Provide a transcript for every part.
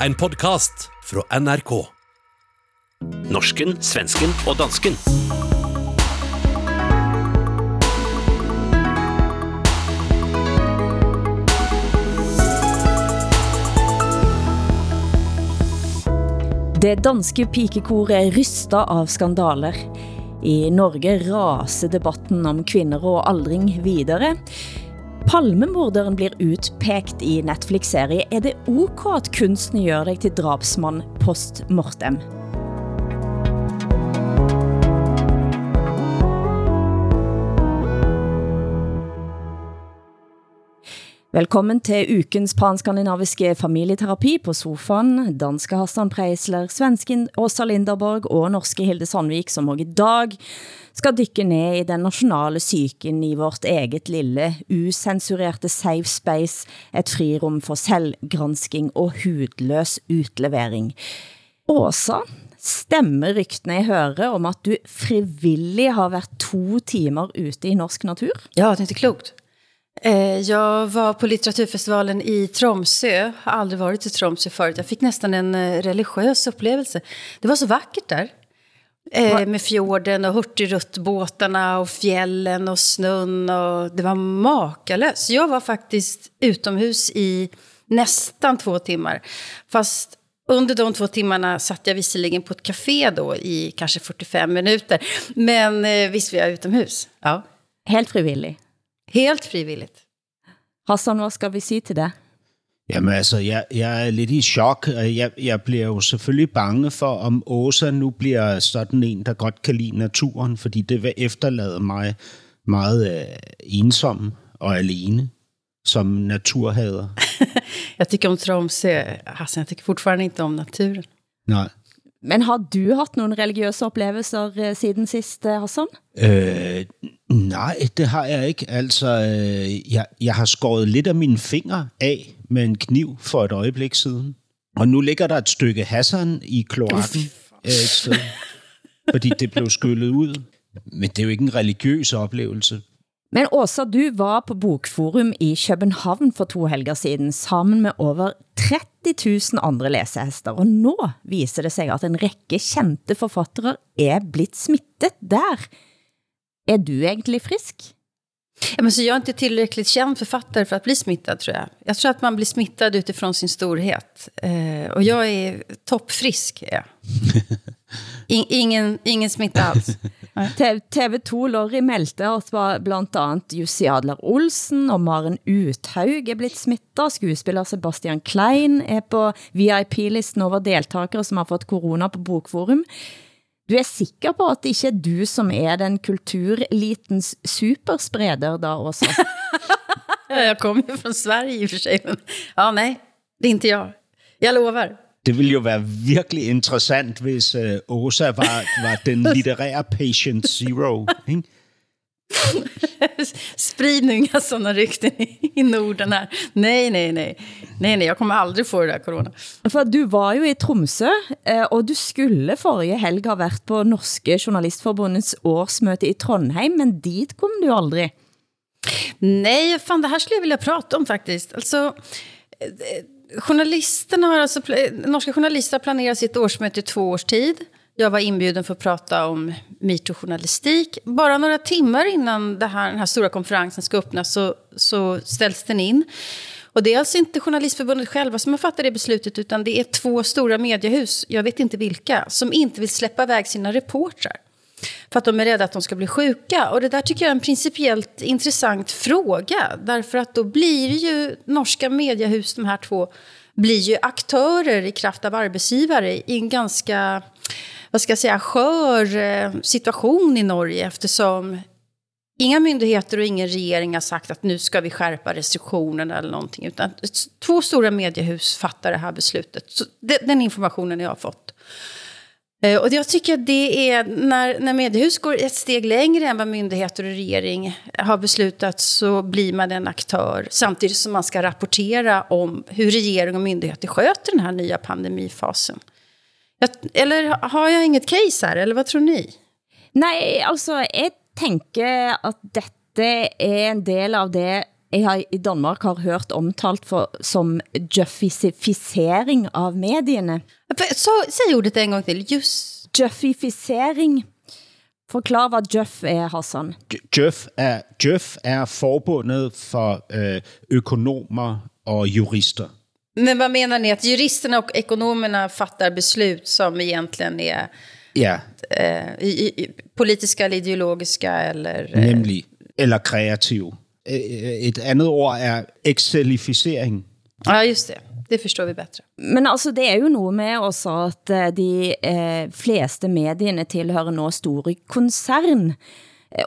En podcast fra NRK. Norsken, svensken og dansken. Det danske pikekoret er rystet av skandaler. I Norge raser debatten om kvinder og aldring videre. Palmemorderen blir utpekt i Netflix-serie. Er det ok at kunsten gør dig til drabsmann post mortem? Velkommen til ukens panskandinaviske familieterapi på sofaen. Danske Hassan Preisler, svensken Åsa Linderborg og norske Hilde Sandvik, som også i dag skal dykke ned i den nationale syken i vårt eget lille, usensurerte safe space, et frirum for selvgransking og hudløs utlevering. Åsa, stemmer ryktene jeg hører om at du frivillig har været to timer ute i norsk natur? Ja, det är klokt. Eh, Jag var på litteraturfestivalen i Tromsø. Har aldrig varit i Tromsø förut. Jag fick nästan en eh, religiös upplevelse. Det var så vackert där. Eh, med fjorden och hurtigruttbåtarna och fjällen och snön. Och det var makalöst. Jag var faktiskt utomhus i nästan två timmar. Fast under de två timmarna satt jag visserligen på ett café då i kanske 45 minuter. Men eh, visst var jag utomhus. Ja. Helt frivillig. Helt frivilligt. Hassan, hvad skal vi sige til det? Jamen altså, jeg, jeg er lidt i chok. Jeg, jeg bliver jo selvfølgelig bange for, om Åsa nu bliver sådan en, der godt kan lide naturen, fordi det vil efterlade mig meget øh, ensom og alene som naturhader. Jag tycker om Tromsø. Hassan, jag tycker fortfarande inte om naturen. Nej. Men har du haft nogle religiøse oplevelser eh, siden sidst, eh, Hassan? Øh, nej, det har jeg ikke. Altså, øh, jeg, jeg har skåret lidt af mine fingre af med en kniv for et øjeblik siden. Og nu ligger der et stykke Hassan i kloakken øh, et sted, fordi det blev skyllet ud. Men det er jo ikke en religiøs oplevelse. Men Åsa, du var på Bokforum i København for to helger siden, sammen med over 30 000 andre læsehester. Og nå viser det sig, at en række kendte forfattere er blitt smittet der. Er du egentlig frisk? Ja, men så jag är inte tillräckligt känd författare för att bli smittad, tror jag. Jag tror att man blir smittad utifrån sin storhet. Eh, och jag är toppfrisk, är jag. In, ingen, ingen smitta alls. T- TV2 Lorry meldte at var blandt andet Jussi Adler Olsen og Maren Uthaug er blitt smittet. Skuespiller Sebastian Klein er på VIP-listen over deltagere som har fått corona på Bokforum. Du er sikker på at det ikke er du som er den kulturelitens superspreder da også? Ja, Jag kommer ju från Sverige i och för sig. Ja, nej, det är inte jag. Jag lovar. Det ville jo være virkelig interessant, hvis øh, Åsa var, var den litterære patient zero. Ikke? Sprid nu inga sådana rykten i, Norden här. Nej, nej, nej. Nej, nej, jag kommer aldrig få det där corona. For du var jo i Tromsø, eh, og du skulle forrige helg ha været på Norske Journalistforbundets årsmøte i Trondheim, men dit kom du aldrig. Nej, fan, det här skulle jag vilja prata om faktiskt. Alltså, eh, journalisterna har alltså, norska journalister har planerat sitt årsmöte i två års tid. Jag var inbjuden för att prata om metoo-journalistik. Bara några timmar innan det här, den här stora konferensen ska öppnas så, så ställs den in. Och det är alltså inte Journalistförbundet själva som har fattat det beslutet utan det är två stora mediehus, jag vet inte vilka, som inte vill släppa iväg sina reportrar. För att de är rädda att de ska bli sjuka. Och det där tycker jag är en principiellt intressant fråga. Därför att då blir ju norska mediehus, de här två, blir ju aktörer i kraft av arbetsgivare i en ganska, vad ska jag säga, skör eh, situation i Norge. Eftersom inga myndigheter och ingen regering har sagt att nu ska vi skärpa restriktionerna eller någonting. Utan två stora mediehus fattar det här beslutet. Så den informationen jag har fått. Eh, Och jag tycker att det är när, när mediehus går ett steg längre än vad myndigheter och regering har beslutat så blir man en aktör samtidigt som man ska rapportera om hur regering och myndigheter sköter den här nya pandemifasen. Jag, eller har jag inget case här, eller vad tror ni? Nej, altså, jeg tænker at dette er en del av det jeg har i Danmark har hørt omtalt for, som juffificering av medierne. Så, säg ordet en gång till. Just. Juffificering. Forklar hvad Juff er, Hassan. Juff er, Juff er forbundet for øh, økonomer og jurister. Men vad menar ni? Att juristerna och ekonomerna fattar beslut som egentligen är Ja, eh, i, i, politiska eller ideologiska eller... Eh, nemlig. Eller kreativ. Øh, Et andet ord er excelificering. Ja, just det. Det förstår vi bättre. Men altså, det er jo noget med også, at eh, de eh, fleste medierne tilhører nå store koncern, Eh,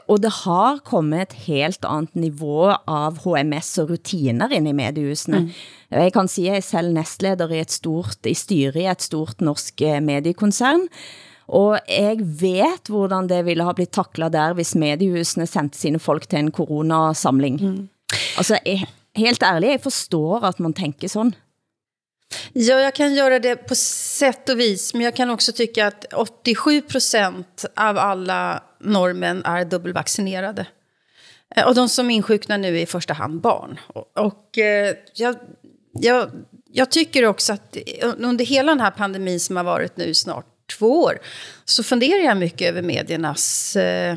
og det har kommet et helt andet niveau av HMS og rutiner ind i mediehusene. Mm. Jeg kan sige, at jeg er selv nestleder i et stort, i styre i et stort norsk eh, mediekoncern, og jeg vet, hvordan det ville ha blitt taklet der, hvis mediehusene sendte sine folk til en coronasamling. Mm. Altså, jeg, helt ærligt, jeg forstår at man tänker sådan. Ja, jag kan göra det på sätt och vis. Men jag kan också tycka att 87 procent av alla normen är dubbelvaccinerade. Eh, och de som insjuknar nu är i första hand barn. Och, och eh, jag, jag, jag tycker också att under hela den här pandemin som har varit nu snart två år så funderar jag mycket över mediernas eh,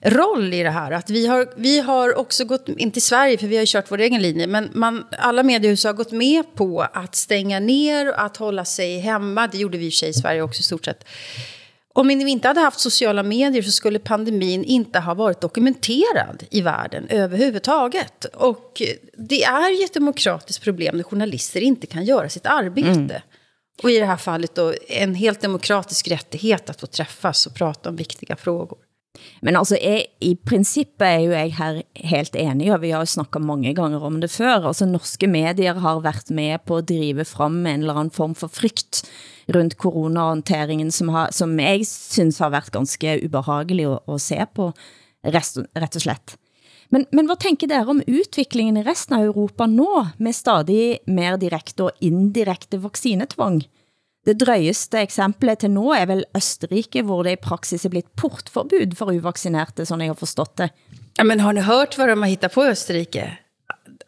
roll i det här. Att vi har, vi har också gått, inte i Sverige för vi har ju kört vår egen linje, men man, alla mediehus har gått med på att stänga ner och att hålla sig hemma. Det gjorde vi i sig i Sverige också i stort sett. Om vi inte hade haft sociala medier så skulle pandemin inte ha varit dokumenterad i världen överhuvudtaget. Och det är ju ett demokratiskt problem när journalister inte kan göra sitt arbete. Och i det här fallet då en helt demokratisk rättighet att få träffas och prata om viktiga frågor. Men altså, jeg, i princippet er jo jeg her helt enig, og vi har jo snakket mange gange om det før. Altså, norske medier har været med på at drive frem en eller anden form for frygt rundt coronahåndteringen, som, har, som jeg synes har været ganske ubehagelig at, at se på, rest, rett og slett. Men, men hvad tænker dere om udviklingen i resten av Europa nå, med stadig mer direkte og indirekte vaccinetvang? Det drøyeste eksemplet til nå er vel Østerrike, hvor det i praksis er blevet portforbud for uvaccinerte, sådan jeg har forstået det. Ja, men har ni hört vad de har hittat på i Österrike?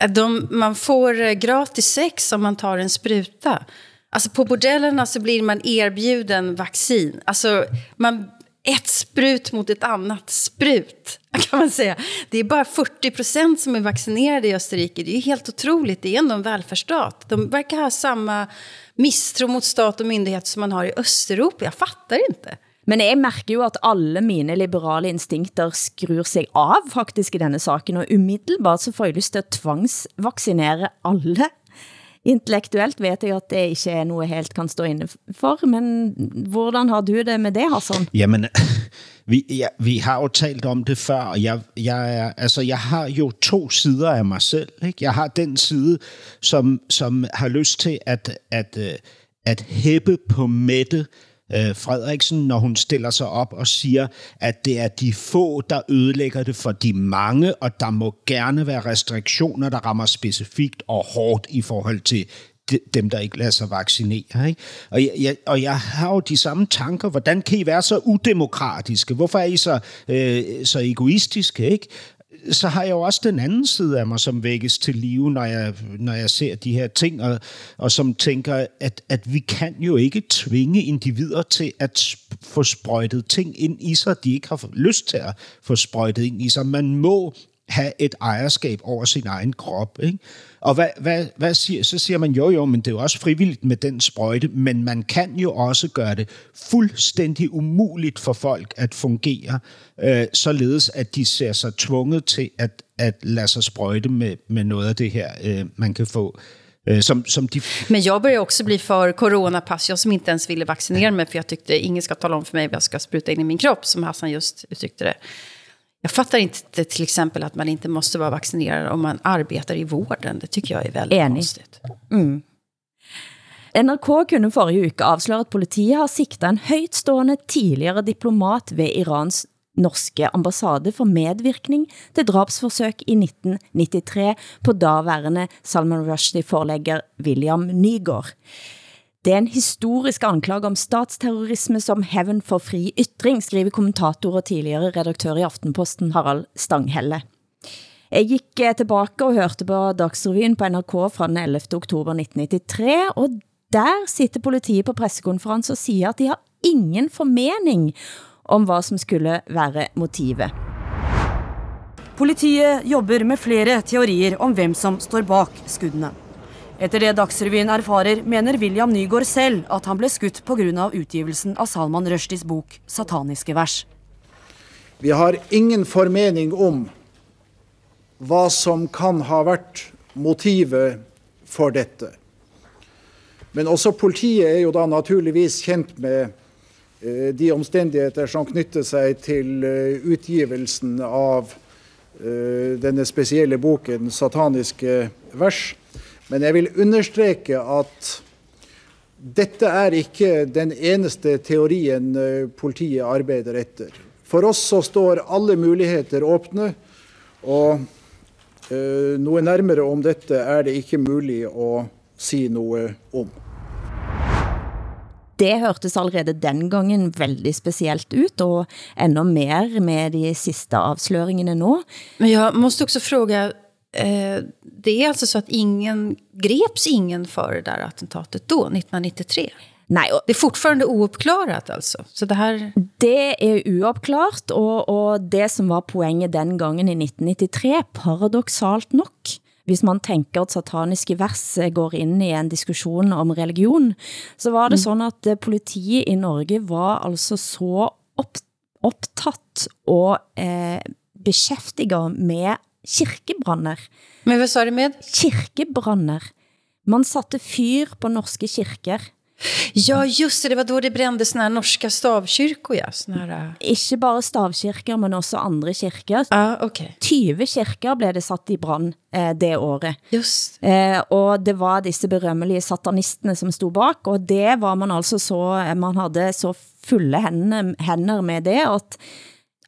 De, man får eh, gratis sex om man tar en spruta. Alltså på bordellerna så blir man erbjuden vaccin. Alltså man, ett sprut mot ett annat sprut, kan man säga. Det är bara 40 procent som är vaccinerade i Österrike. Det är ju helt otroligt. Det är ändå en välfärdsstat. De verkar ha samma misstro mot stat och myndighet som man har i Östeuropa. Jag fattar inte. Men jeg mærker jo at alle mine liberale instinkter skruer sig av faktisk i denne saken, og umiddelbart så får jeg lyst til at tvangsvaccinere alle. Intellektuelt vet jeg at det ikke er noget helt kan stå inne for, men hvordan har du det med det, Hassan? Jamen, vi, ja, vi har jo talt om det før, og jeg, jeg, er, altså, jeg har jo to sider af mig selv. Ikke? Jeg har den side, som, som har lyst til at, at, øh, at hæppe på Mette øh, Frederiksen, når hun stiller sig op og siger, at det er de få, der ødelægger det for de mange, og der må gerne være restriktioner, der rammer specifikt og hårdt i forhold til dem, der ikke lader sig vaccinere. Ikke? Og, jeg, jeg, og jeg har jo de samme tanker. Hvordan kan I være så udemokratiske? Hvorfor er I så, øh, så egoistiske? Ikke? Så har jeg jo også den anden side af mig, som vækkes til live, når jeg, når jeg ser de her ting, og, og som tænker, at, at vi kan jo ikke tvinge individer til at få sprøjtet ting ind i sig, de ikke har lyst til at få sprøjtet ind i sig. Man må have et ejerskab over sin egen krop. Ikke? Og hvad, hvad, hvad siger, så siger man, jo jo, men det er jo også frivilligt med den sprøjte, men man kan jo også gøre det fuldstændig umuligt for folk at fungere, øh, således at de ser sig tvunget til at, at lade sig sprøjte med, med noget af det her, øh, man kan få. Øh, som, som de... Men jag börjar också bli för coronapass. Jag som inte ens ville vaccinera mig för jag tyckte ingen ska tala om för mig vad jag ska spruta in i min kropp, som Hassan just uttryckte det. Jag fattar inte till exempel att man inte måste vara vaccinerad om man arbetar i vården. Det tycker jag är väldigt Enig. konstigt. Mm. NRK kunne forrige uke afsløre, at politiet har sigtet en højtstående tidligere diplomat ved Irans norske ambassade for medvirkning til drabsforsøg i 1993 på daværende Salman Rushdie-forlægger William Nygaard. Det er en historisk anklage om statsterrorisme som heaven for fri ytring, skriver kommentator og tidligere redaktør i Aftenposten Harald Stanghelle. Jeg gik eh, tilbage og hørte på Dagsrevyen på NRK fra den 11. oktober 1993, og der sitter politiet på pressekonference og siger, at de har ingen formening om hvad som skulle være motivet. Politiet jobber med flere teorier om hvem som står bak skuddene. Etter det Dagsrevyen erfarer, mener William Nygaard selv at han ble skutt på grund av utgivelsen av Salman Rushdies bok Sataniske vers. Vi har ingen formening om hva som kan ha vært motivet for dette. Men også politiet er jo da naturligvis kjent med eh, de omstendigheter som knytter seg til eh, utgivelsen av eh, denne spesielle boken 'Sataniske vers'. Men jeg vil understreke at dette er ikke den eneste teorien politiet arbeider etter. For oss så står alle muligheter åpne, og noe nærmere om dette er det ikke mulig å si noe om det hørtes allerede den gangen väldigt speciellt ut och ännu mer med de sista avslöringarna nu. Men jag måste också fråga, eh, det är alltså så att ingen greps ingen för det där attentatet då, 1993? Nej, och, det är fortfarande ouppklarat alltså. Så det här Det är ouppklarat och och det som var poängen den gången i 1993 paradoxalt nog hvis man tænker at sataniske vers eh, går ind i en diskussion om religion, så var det mm. sådan at eh, politiet i Norge var altså så op, optaget og eh, beskæftiget med kirkebranner. Men hvad så er det med? Kirkebranner. Man satte fyr på norske kirker. Ja, just det. Det var då det brände såna här norska stavkyrkor, ja. Såna här... Uh... Ikke bare stavkirker, men også andre kirker. Ah, okay. 20 kirker blev det satt i brand eh, det året. Just. Eh, og det var disse berømmelige satanistene som stod bak, og det var man altså så, man havde så fulle hænder, hænder med det, at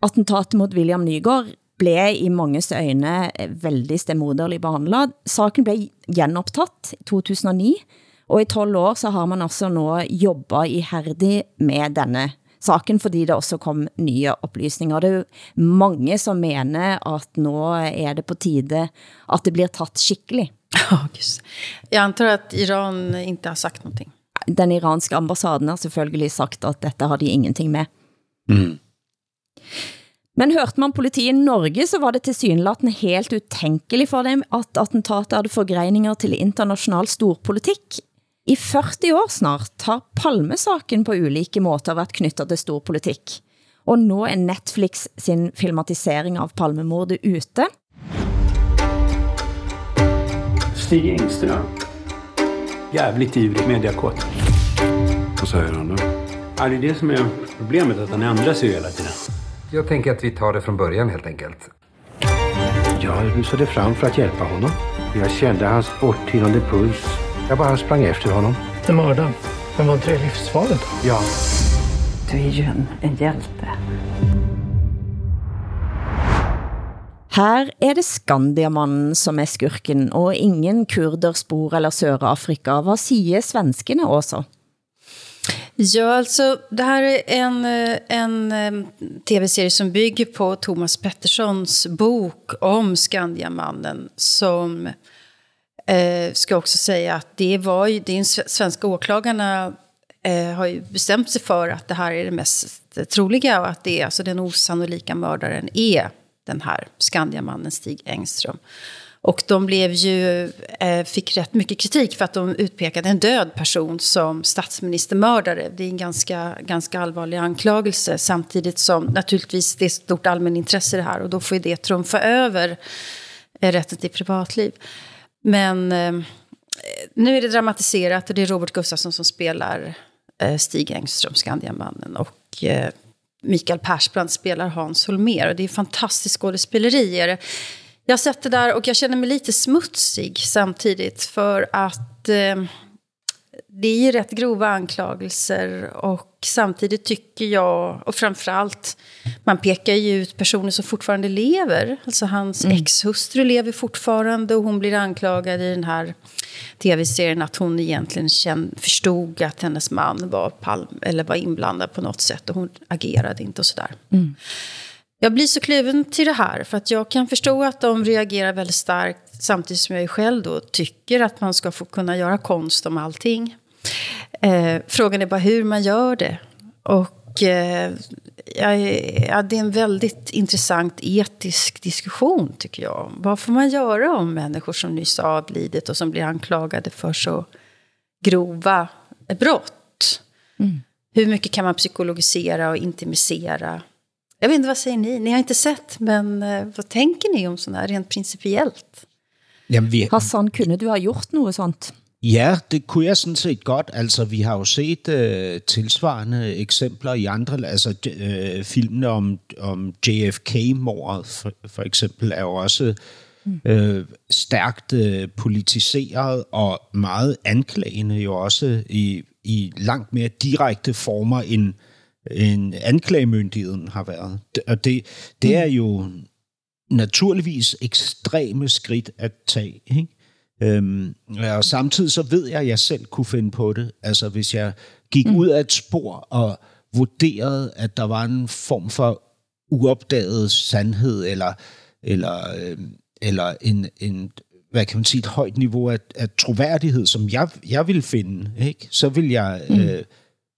attentatet mot William Nygaard blev i manges øjne veldig stemoderligt behandlet. Saken blev genoptaget i 2009, og i 12 år så har man altså nå jobbet ihærdig med denne saken, fordi det også kom nye oplysninger. Det er jo mange som mener at nå er det på tide at det blir tatt skikkelig. Oh, Jeg antar at Iran ikke har sagt någonting. Den iranske ambassaden har selvfølgelig sagt at dette har de ingenting med. Mm. Men hørte man politiet i Norge, så var det til synlaten helt utænkelig for dem, at attentatet hadde forgreininger til international storpolitik. I 40 år snart har Palmesaken på ulike måter været knyttet til stor politik. Og nu er Netflix sin filmatisering av Palmemordet ute. Stig Engström. Jävligt ivrig mediakåt. Vad säger han då? Ja, det är det som är problemet, att han ändrar sig hela tiden. Jag tänker att vi tar det från början helt enkelt. Jag rusade fram för att hjälpa honom. Jag kände hans borttynande puls jag bara sprang efter honom. Den mördaren? Men var inte det livsfarligt? Ja. Du är ju en, en hjälte. Her er det Skandiamannen som er skurken, og ingen kurderspor eller Sørafrika. Hvad siger svenskene også? Ja, alltså det här är en, eh, en eh, tv-serie som bygger på Thomas Petterssons bok om Skandiamannen som Eh, ska också säga att det var ju, det är svenska åklagarna eh, har ju bestämt sig för att det här är det mest troliga och att det är, alltså den osannolika mördaren är den här Skandiamannen Stig Engström. Och de blev ju, eh, fick rätt mycket kritik för att de utpekade en död person som statsministermördare. Det är en ganska, ganska allvarlig anklagelse samtidigt som naturligtvis det är stort allmänintresse det här och då får ju det trumfa över eh, rätten till privatliv. Men eh, nu är det dramatiserat och det är Robert Gustafsson som spelar Stig Engström, Skandiamannen. Och Mikael Persbrandt spelar Hans Holmer. Och det är fantastiskt skådespeleri. Jag det där och jag känner mig lite smutsig samtidigt. För att eh, det är rätt grova anklagelser och samtidigt tycker jag, och framförallt, man pekar ju ut personer som fortfarande lever. Alltså hans mm. ex-hustru lever fortfarande och hon blir anklagad i den här tv-serien att hon egentligen känd, förstod att hennes man var, palm, eller var inblandad på något sätt och hon agerade inte och sådär. Mm. Jag blir så kluven till det här. För att jag kan förstå att de reagerar väldigt starkt. Samtidigt som jag själv då tycker att man ska få kunna göra konst om allting. Eh, frågan är bara hur man gör det. Och eh, ja, det är en väldigt intressant etisk diskussion tycker jag. Vad får man göra om människor som nyss avlidit och som blir anklagade för så grova brott? Mm. Hur mycket kan man psykologisera och intimisera? Jag vet inte, vad säger ni? Ni har inte sett, men eh, vad tänker ni om sådana här rent principiellt? Jamen, vi... Hassan, kunne du ha gjort noget sånt? Ja, det kunne jeg sådan set godt. Altså, vi har jo set øh, tilsvarende eksempler i andre, altså øh, filmene om, om JFK-mordet for, for eksempel er jo også øh, stærkt øh, politiseret og meget anklagende jo også i, i langt mere direkte former end, end anklagemyndigheden har været. Og det, det er jo naturligvis ekstreme skridt at tage, ikke? Øhm, og samtidig så ved jeg, at jeg selv kunne finde på det. Altså hvis jeg gik mm. ud af et spor og vurderede, at der var en form for uopdaget sandhed, eller, eller, øh, eller en, en, hvad kan man sige, et højt niveau af, af troværdighed, som jeg, jeg vil finde, ikke? så vil jeg, mm. øh,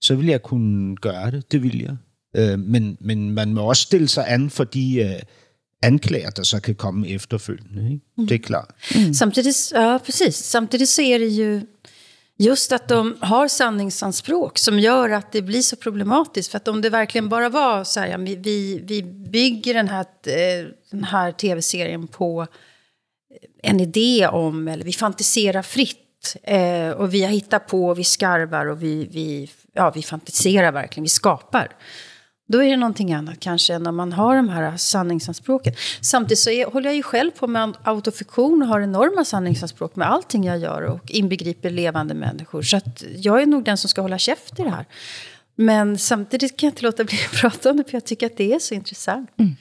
så vil jeg kunne gøre det. Det vil jeg. Øh, men, men man må også stille sig an for de øh, anklager, der så kan komme efterfølgende. Ikke? Mm. Det är klart. Mm. Samtidigt, ja, precis. Samtidigt så är det ju just att de har sanningsanspråk som gör att det blir så problematiskt. För att om det verkligen bara var så här, ja, vi, vi bygger den här, eh, den här tv-serien på en idé om, eller vi fantiserar fritt. Eh, och vi har hittat på, vi skarvar och vi, vi, ja, vi fantiserar verkligen, vi skapar. Då är det någonting annat kanske än om man har de här sanningsanspråken. Samtidigt så är, håller jag ju själv på med autofiktion och har enorma sanningsanspråk med allting jag gör och inbegriper levande människor. Så att jag är nog den som ska hålla käft i det här. Men samtidigt kan jag inte låta bli att prata om det, för jag tycker att det är så intressant. Mm.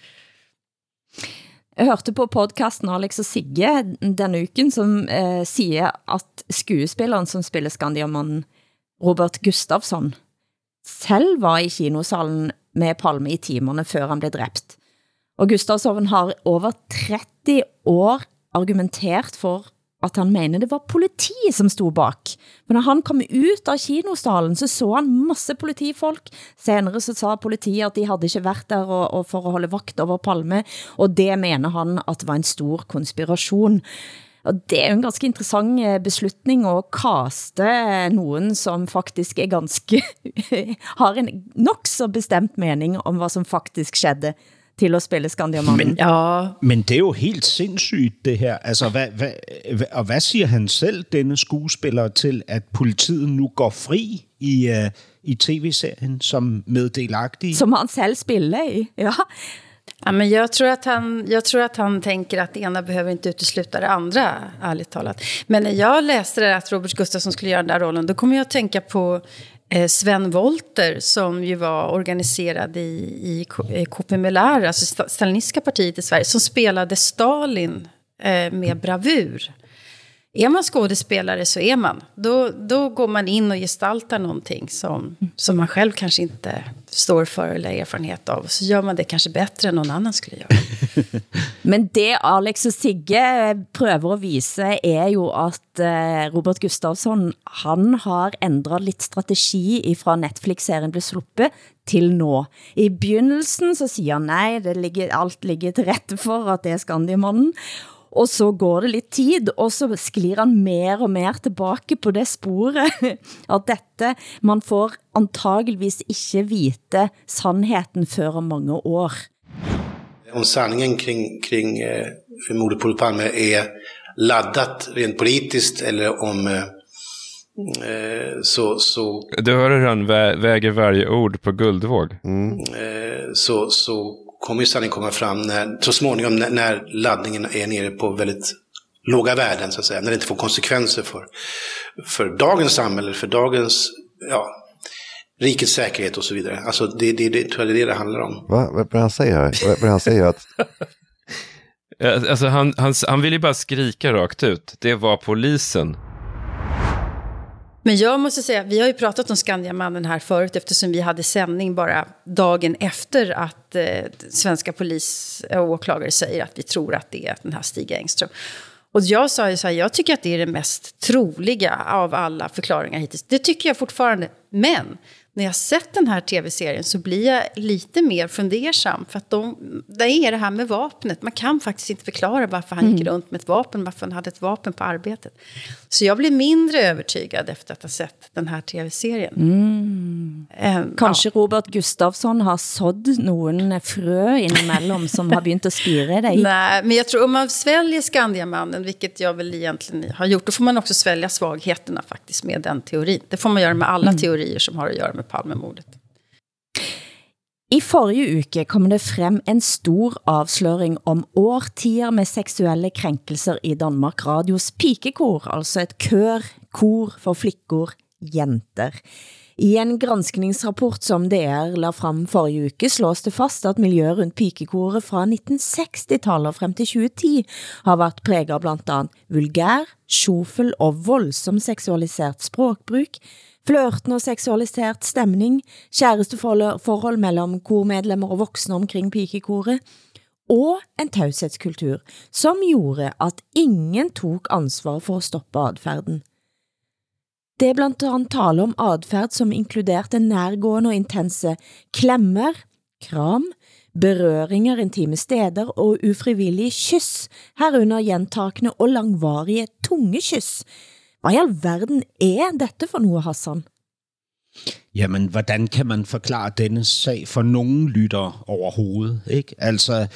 Jeg hørte på podcasten Alex og Sigge denne uken, som eh, siger, at skuespilleren, som spiller Skandiamannen, Robert Gustafsson, selv var i kinosalen med Palme i timerne før han blev dræbt. Og Gustavsson har over 30 år argumenteret for at han mener det var politi som stod bak. Men når han kom ut av kinosalen, så så han masse politifolk. Senere så sa politiet at de havde ikke været der og, og for at holde vagt over Palme, og det mener han at det var en stor konspiration. Og det er jo en ganske interessant eh, beslutning at kaste nogen, som faktisk er ganske, har en nok så bestemt mening om hvad som faktisk skedde til at spille Skandiamannen. Men, ja. men det er jo helt sindssygt, det her. Altså, hvad, hvad, og hvad siger han selv, denne skuespiller, til, at politiet nu går fri i, uh, i tv-serien som meddelagtig? Som han selv spiller i, ja. Ja, men jag, tror att han, jag tror att han tänker att det ena behöver inte utesluta det andra, ärligt talat. Men när jag läste det att Robert Gustafsson skulle göra den där rollen, då kommer jag att tänka på Eh, Sven Volter som ju var organiserad i, i KPMLR, eh, alltså Stalinistiska partiet i Sverige, som spelade Stalin eh, med bravur. Är man skådespelare så är man. Då, då går man in och gestaltar någonting som, som man själv kanske inte står för eller erfarenhet av. Så gör man det kanske bättre än någon annan skulle göra. Men det Alex och Sigge prøver at vise er jo at eh, Robert Gustafsson, han har ændret lidt strategi fra Netflix-serien blev sluppet til nå. I begynnelsen så siger han, nej, det ligger, alt ligger til rette for, at det er Skandiamannen. Og så går det lidt tid, og så sklir han mer og mer tilbage på det sporet, at dette, man får antageligvis ikke vite sandheden før om mange år. Om sanningen kring, kring eh, mordet på Palme är laddat rent politiskt eller om eh, eh, så, så... Du hör hur han vä väger varje ord på guldvåg. Mm. Eh, så, så kommer ju sanningen komma fram när, så småningom när, när laddningen är nere på väldigt låga värden, så att säga. När det inte får konsekvenser för, för dagens samhälle, för dagens, ja, rikets säkerhet och så vidare. Alltså det, det, det tror jag det är det det handlar om. Va? Vad han säger? Vad han säger att... alltså han, han, han vill ju bara skrika rakt ut. Det var polisen. Men jag måste säga, vi har ju pratat om Skandiamannen här förut eftersom vi hade sändning bara dagen efter att eh, svenska polis och åklagare säger att vi tror att det är den här Stig Engström. Och jag sa ju så här, jag tycker att det är det mest troliga av alla förklaringar hittills. Det tycker jag fortfarande. Men när jag sett den här tv-serien så blir jag lite mer fundersam. För att de, det är det här med vapnet. Man kan faktiskt inte förklara varför han gick Mm. runt med ett vapen, varför han hade ett vapen på arbetet. Så jag blir mindre övertygad efter att ha sett den här tv-serien. Mm. Ehm, Kanskje Robert Gustafsson har sådd nogen frø innimellom, som har begynt at spire i dig? Nej, men jag tror om man sväljer Skandiamannen, vilket jag väl egentligen har gjort, då får man också svälja svagheterna faktiskt med den teorin. Det får man göra med alla teorier som har att göra med Palmemordet. I forrige uke kom det frem en stor afsløring om årtier med seksuelle krænkelser i Danmark Radios pikekor, altså et kør, kor for flickor, jenter. I en granskningsrapport som DR la frem forrige uke, slås det fast at miljøet rundt pikekoret fra 1960-tallet frem til 2010 har været præget blandt andet vulgær, sjofel og voldsom seksualiseret språkbruk, flørten og seksualiseret stemning, kæresteforhold mellem kormedlemmer og voksne omkring pikekoret, og en taushetskultur, som gjorde at ingen tog ansvar for at stoppe adfærden. Det er blandt andet tale om adfærd, som inkluderte nærgående og intense klemmer, kram, berøringer intime steder og ufrivillige kyss, herunder gjentakende og langvarige tungekyss. Hvad i alverden er dette for noget, Hassan? Jamen, hvordan kan man forklare denne sag for nogen lytter overhovedet? Ikke? Altså,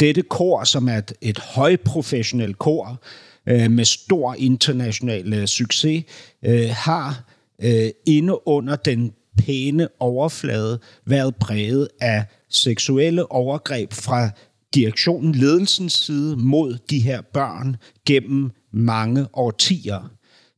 dette kor, som er et, et højprofessionelt kor øh, med stor international øh, succes, øh, har øh, inde under den pæne overflade været præget af seksuelle overgreb fra direktionen, ledelsens side mod de her børn gennem mange årtier.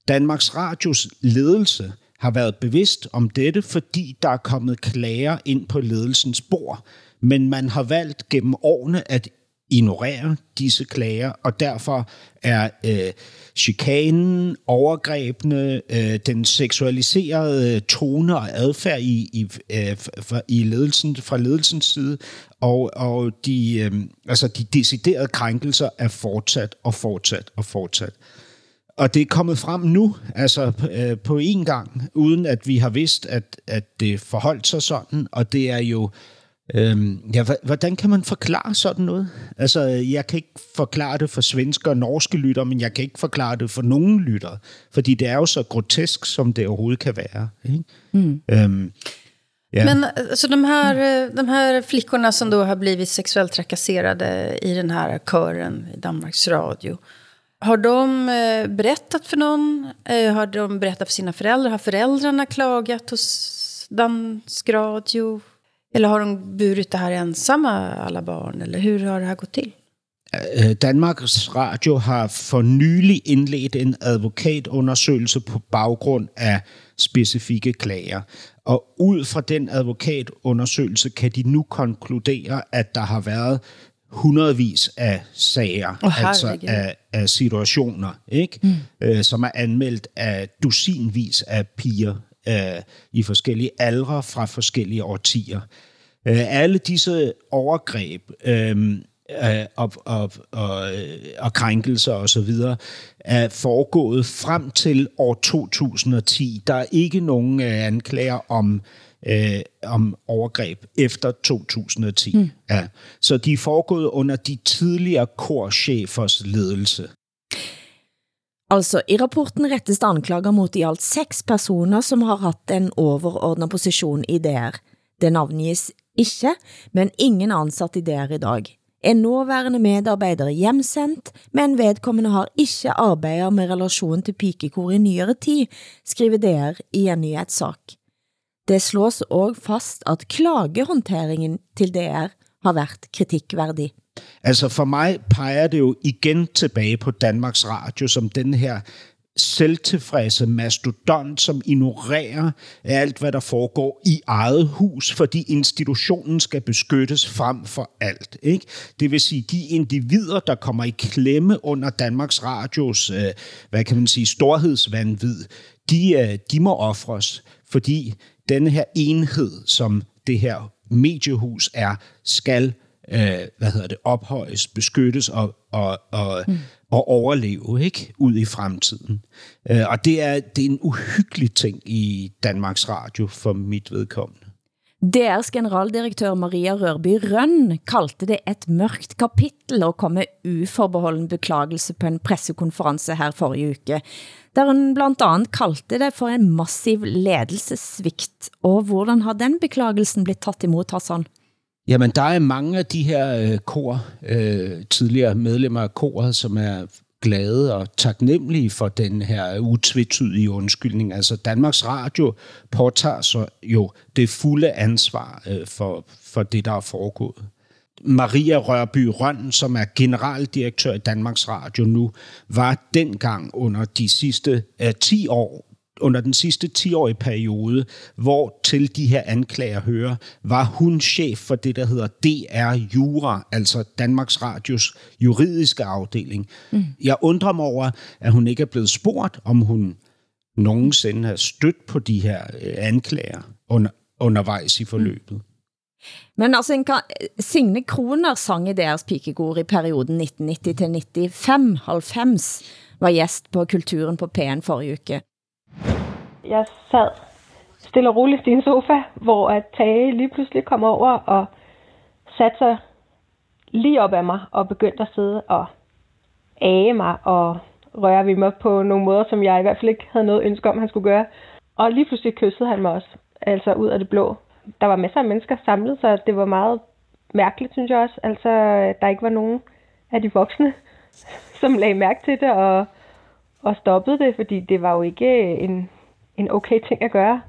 Danmarks Radios ledelse har været bevidst om dette, fordi der er kommet klager ind på ledelsens bord, men man har valgt gennem årene at ignorere disse klager, og derfor er øh, chikanen, overgrebene, øh, den seksualiserede tone og adfærd i, i, øh, fra, i ledelsen, fra ledelsens side, og, og de, øh, altså de deciderede krænkelser er fortsat og fortsat og fortsat. Og det er kommet frem nu, altså øh, på en gang, uden at vi har vidst, at, at det forholdt sig sådan, og det er jo, øh, ja, hvordan kan man forklare sådan noget? Altså, jeg kan ikke forklare det for svenske og norske lytter, men jeg kan ikke forklare det for nogen lytter, fordi det er jo så grotesk, som det overhovedet kan være. Ikke? Mm. Øhm, ja. Men alltså, de, här, eh, de här flickorna som då har blivit sexuellt trakasserade i den här kören i Danmarks Radio. Har de eh, berättat för någon? Eh, har de berättat för sina föräldrar? Har föräldrarna klagat hos Dansk Radio? Eller har de burit det här ensamma, alla barn? Eller hur har det här gått till? Eh, Danmarks Radio har for nylig indledt en advokatundersøgelse på baggrund af specifikke klager. Og ud fra den advokatundersøgelse kan de nu konkludere, at der har været hundredvis af sager, Åh, altså af, af situationer, ikke? Mm. Øh, som er anmeldt af dusinvis af piger øh, i forskellige aldre fra forskellige årtier. Øh, alle disse overgreb øh, øh, og, og, og, og krænkelser og så videre er foregået frem til år 2010. Der er ikke nogen øh, anklager om øh, om overgreb efter 2010. Mm. Ja. Så de er foregået under de tidligere korchefers ledelse. Altså, i rapporten rettes det anklager mot i alt seks personer, som har haft en overordnet position i DR. Det navngives ikke, men ingen ansat i DR i dag. En nåværende medarbejder er hjemsendt, men vedkommende har ikke arbejdet med relation til pikekor i nyere tid, skriver DR i en nyhetssak. Det slås også fast, at klagehåndteringen til DR har været kritikværdig. Altså for mig peger det jo igen tilbage på Danmarks Radio som den her selvtilfredse mastodont, som ignorerer alt, hvad der foregår i eget hus, fordi institutionen skal beskyttes frem for alt. Ikke? Det vil sige, de individer, der kommer i klemme under Danmarks Radios, øh, hvad kan man sige, storhedsvandvid, de, øh, de må ofres, fordi denne her enhed, som det her mediehus er, skal øh, hvad hedder det, ophøjes, beskyttes og, og, og, mm. og overleve ikke ud i fremtiden. Øh, og det er, det er en uhyggelig ting i Danmarks Radio for mit vedkommende. DR's generaldirektør Maria Rørby Rønn kaldte det et mørkt kapitel og kom med uforbeholden beklagelse på en pressekonference her forrige uke, der hun blandt andet kaldte det for en massiv ledelsesvigt. Og hvordan har den beklagelsen blitt tatt imod, Hassan? Jamen, der er mange af de her øh, kor, øh, tidligere medlemmer af koret, som er glade og taknemmelige for den her utvetydige undskyldning. Altså Danmarks Radio påtager sig jo det fulde ansvar øh, for, for det, der er foregået. Maria Rørby Røn, som er generaldirektør i Danmarks Radio nu, var dengang under de sidste øh, 10 år under den sidste 10-årige periode, hvor til de her anklager hører, var hun chef for det, der hedder DR Jura, altså Danmarks Radios juridiske afdeling. Mm. Jeg undrer mig over, at hun ikke er blevet spurgt, om hun nogensinde har stødt på de her øh, anklager under, undervejs i forløbet. Mm. Men altså, en kan, Signe Kroner sang i deres pikekor i perioden 1990-95, 90, var gæst på Kulturen på P1 forrige uke jeg sad stille og roligt i en sofa, hvor at Tage lige pludselig kom over og satte sig lige op af mig og begyndte at sidde og age mig og røre ved mig på nogle måder, som jeg i hvert fald ikke havde noget ønske om, han skulle gøre. Og lige pludselig kyssede han mig også, altså ud af det blå. Der var masser af mennesker samlet, så det var meget mærkeligt, synes jeg også. Altså, der ikke var nogen af de voksne, som lagde mærke til det og, og stoppede det, fordi det var jo ikke en, en okay ting at gøre.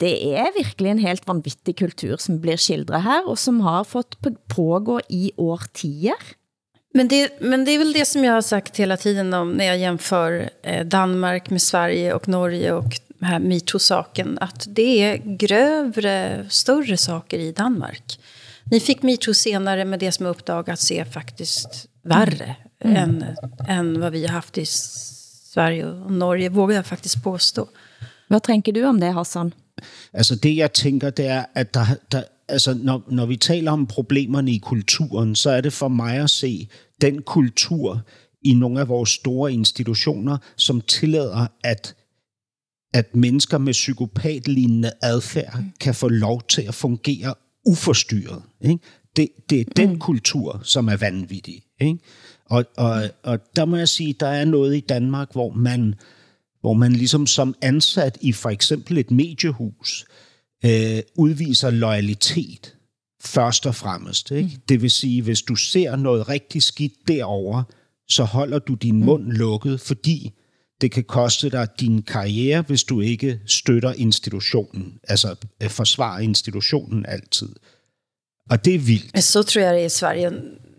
Det er virkelig en helt vanvittig kultur, som bliver skildret her, og som har fått pågå i årtier. Men det, men det är väl det som jag har sagt hela tiden om när jag jämför eh, Danmark med Sverige och Norge och här metoo-saken. Att det är grövre, större saker i Danmark. Ni fick metoo senare, men det som är uppdagats är faktiskt värre mm. än, än vad vi har haft i Sverige og Norge, våger jeg faktisk påstå. Hvad tænker du om det, Hassan? Altså det, jeg tænker, det er, at der, der, altså, når, når vi taler om problemerne i kulturen, så er det for mig at se den kultur i nogle af vores store institutioner, som tillader, at, at mennesker med psykopatlignende adfærd kan få lov til at fungere uforstyrret. Ikke? Det, det er den mm. kultur, som er vanvittig. Ikke? Og, og, og der må jeg sige, der er noget i Danmark, hvor man, hvor man ligesom som ansat i for eksempel et mediehus øh, udviser loyalitet først og fremmest. Ikke? Mm. Det vil sige, hvis du ser noget rigtig skidt derover, så holder du din mm. mund lukket, fordi det kan koste dig din karriere, hvis du ikke støtter institutionen, altså øh, forsvarer institutionen altid. Og det er vildt. Så tror jeg er i Sverige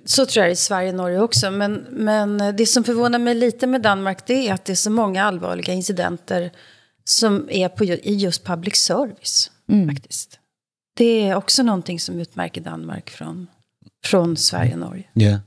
så tror jag i Sverige och Norge också. Men, men det som förvånar mig lite med Danmark det är att det är så många allvarliga incidenter som är på, i just public service. Mm. faktiskt. Det är också någonting som utmärker Danmark från, från Sverige och Norge. Ja.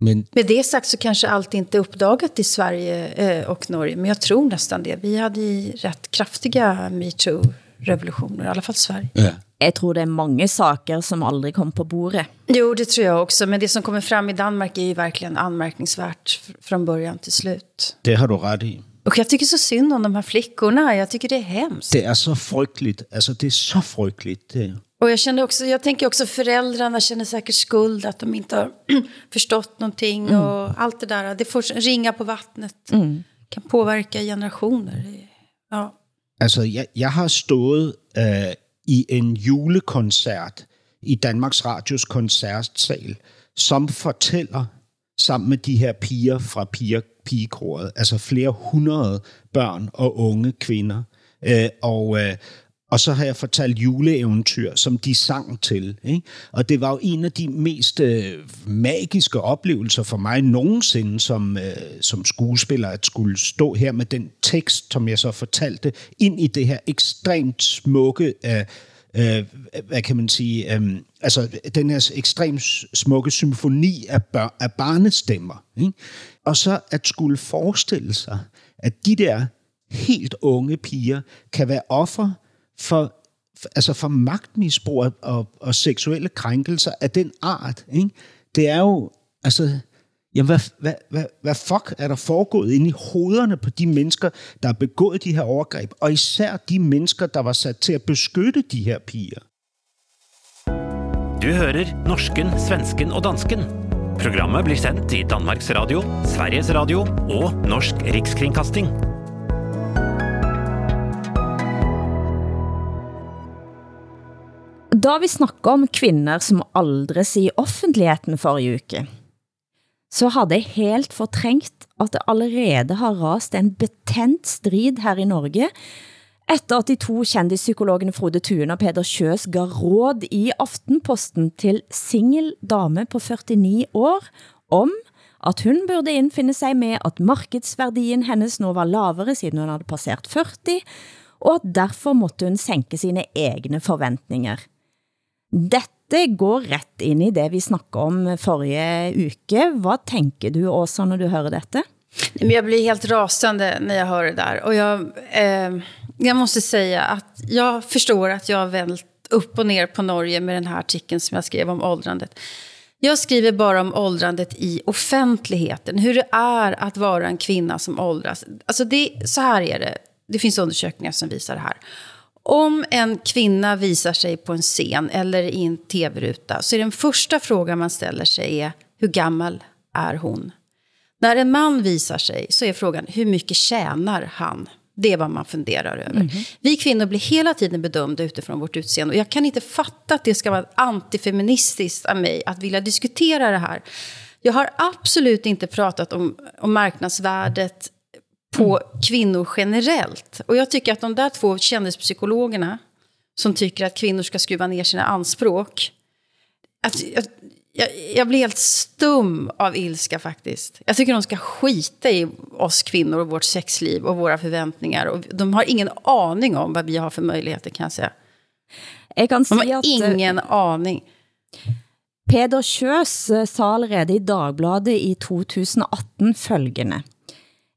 Men... Med det sagt så kanske allt inte är uppdagat i Sverige eh, och Norge. Men jag tror nästan det. Vi hade rätt kraftiga metoo-revolutioner, i alla fall Sverige. Ja. Jeg tror det er mange saker som aldrig kom på bordet. Jo, det tror jag också. Men det som kommer fram i Danmark är ju verkligen anmärkningsvärt från början till slut. Det har du rätt i. Och jag tycker så synd om de här flickorna. Jag tycker det är hemskt. Det är så frygteligt. Alltså det är så frygteligt. Det. Och jag, känner också, jag tänker också föräldrarna känner säkert skuld att de inte har förstått någonting. Mm. Och allt det där, det får ringa på vattnet. Mm. Kan påverka generationer. Ja. Altså, jeg, jeg har stået øh, i en julekoncert i Danmarks Radios koncertsal, som fortæller sammen med de her piger fra piger, pigekoret, altså flere hundrede børn og unge kvinder. Øh, og, øh, og så har jeg fortalt juleeventyr, som de sang til. Ikke? Og det var jo en af de mest øh, magiske oplevelser for mig nogensinde som, øh, som skuespiller, at skulle stå her med den tekst, som jeg så fortalte, ind i det her ekstremt smukke... Øh, øh, hvad kan man sige, øh, altså den her ekstremt smukke symfoni af, bør, af barnestemmer. Ikke? Og så at skulle forestille sig, at de der helt unge piger kan være offer for, altså for magtmisbrug og, og, og seksuelle krænkelser af den art. Ikke? Det er jo, altså, jamen hvad, hvad, hvad, hvad fuck er der foregået inde i hovederne på de mennesker, der har begået de her overgreb, og især de mennesker, der var sat til at beskytte de her piger. Du hører norsken, svensken og dansken. Programmet blir sendt i Danmarks Radio, Sveriges Radio og Norsk Rikskringkasting. Da vi snakker om kvinder som aldres i offentligheden forrige uke, så hadde jeg helt fortrængt, at det allerede har rast en betent strid her i Norge, efter at de to kjendispsykologene Frode Thuen og Peder Kjøs gav råd i Aftenposten til single dame på 49 år om at hun burde indfinde sig med, at markedsværdien hennes nu var lavere, siden hun havde passeret 40, og at derfor måtte hun sænke sine egne forventninger. Dette går ret ind i det, vi snakkede om forrige uke. Hvad tænker du, Åsa, når du hører dette? Men jag blir helt rasande när jag hör det där. Och jag, eh, jag måste säga att jag förstår att jag har vänt upp och ner på Norge med den här artikeln som jag skrev om åldrandet. Jag skriver bara om åldrandet i offentligheten. Hur det är att vara en kvinna som åldras. Alltså det, så här är det. Det finns undersökningar som visar det här. Om en kvinna visar sig på en scen eller i en tv-ruta så är den första frågan man ställer sig är hur gammal är hon? När en man visar sig så är frågan hur mycket tjänar han? Det är vad man funderar över. Mm. Vi kvinnor blir hela tiden bedömda utifrån vårt utseende. Och jag kan inte fatta att det ska vara antifeministiskt av mig att vilja diskutera det här. Jag har absolut inte pratat om, om marknadsvärdet på kvinnor generellt. Och jag tycker att de där två kändispsykologerna som tycker att kvinnor ska skruva ner sina anspråk. Att, jag, jag, jag blir helt stum av ilska faktiskt. Jag tycker de ska skita i oss kvinnor och vårt sexliv och våra förväntningar. Och de har ingen aning om vad vi har för möjligheter kan jag säga. Jag kan de har att, ingen aning. Peder Kjøs sa allerede i Dagbladet i 2018 følgende.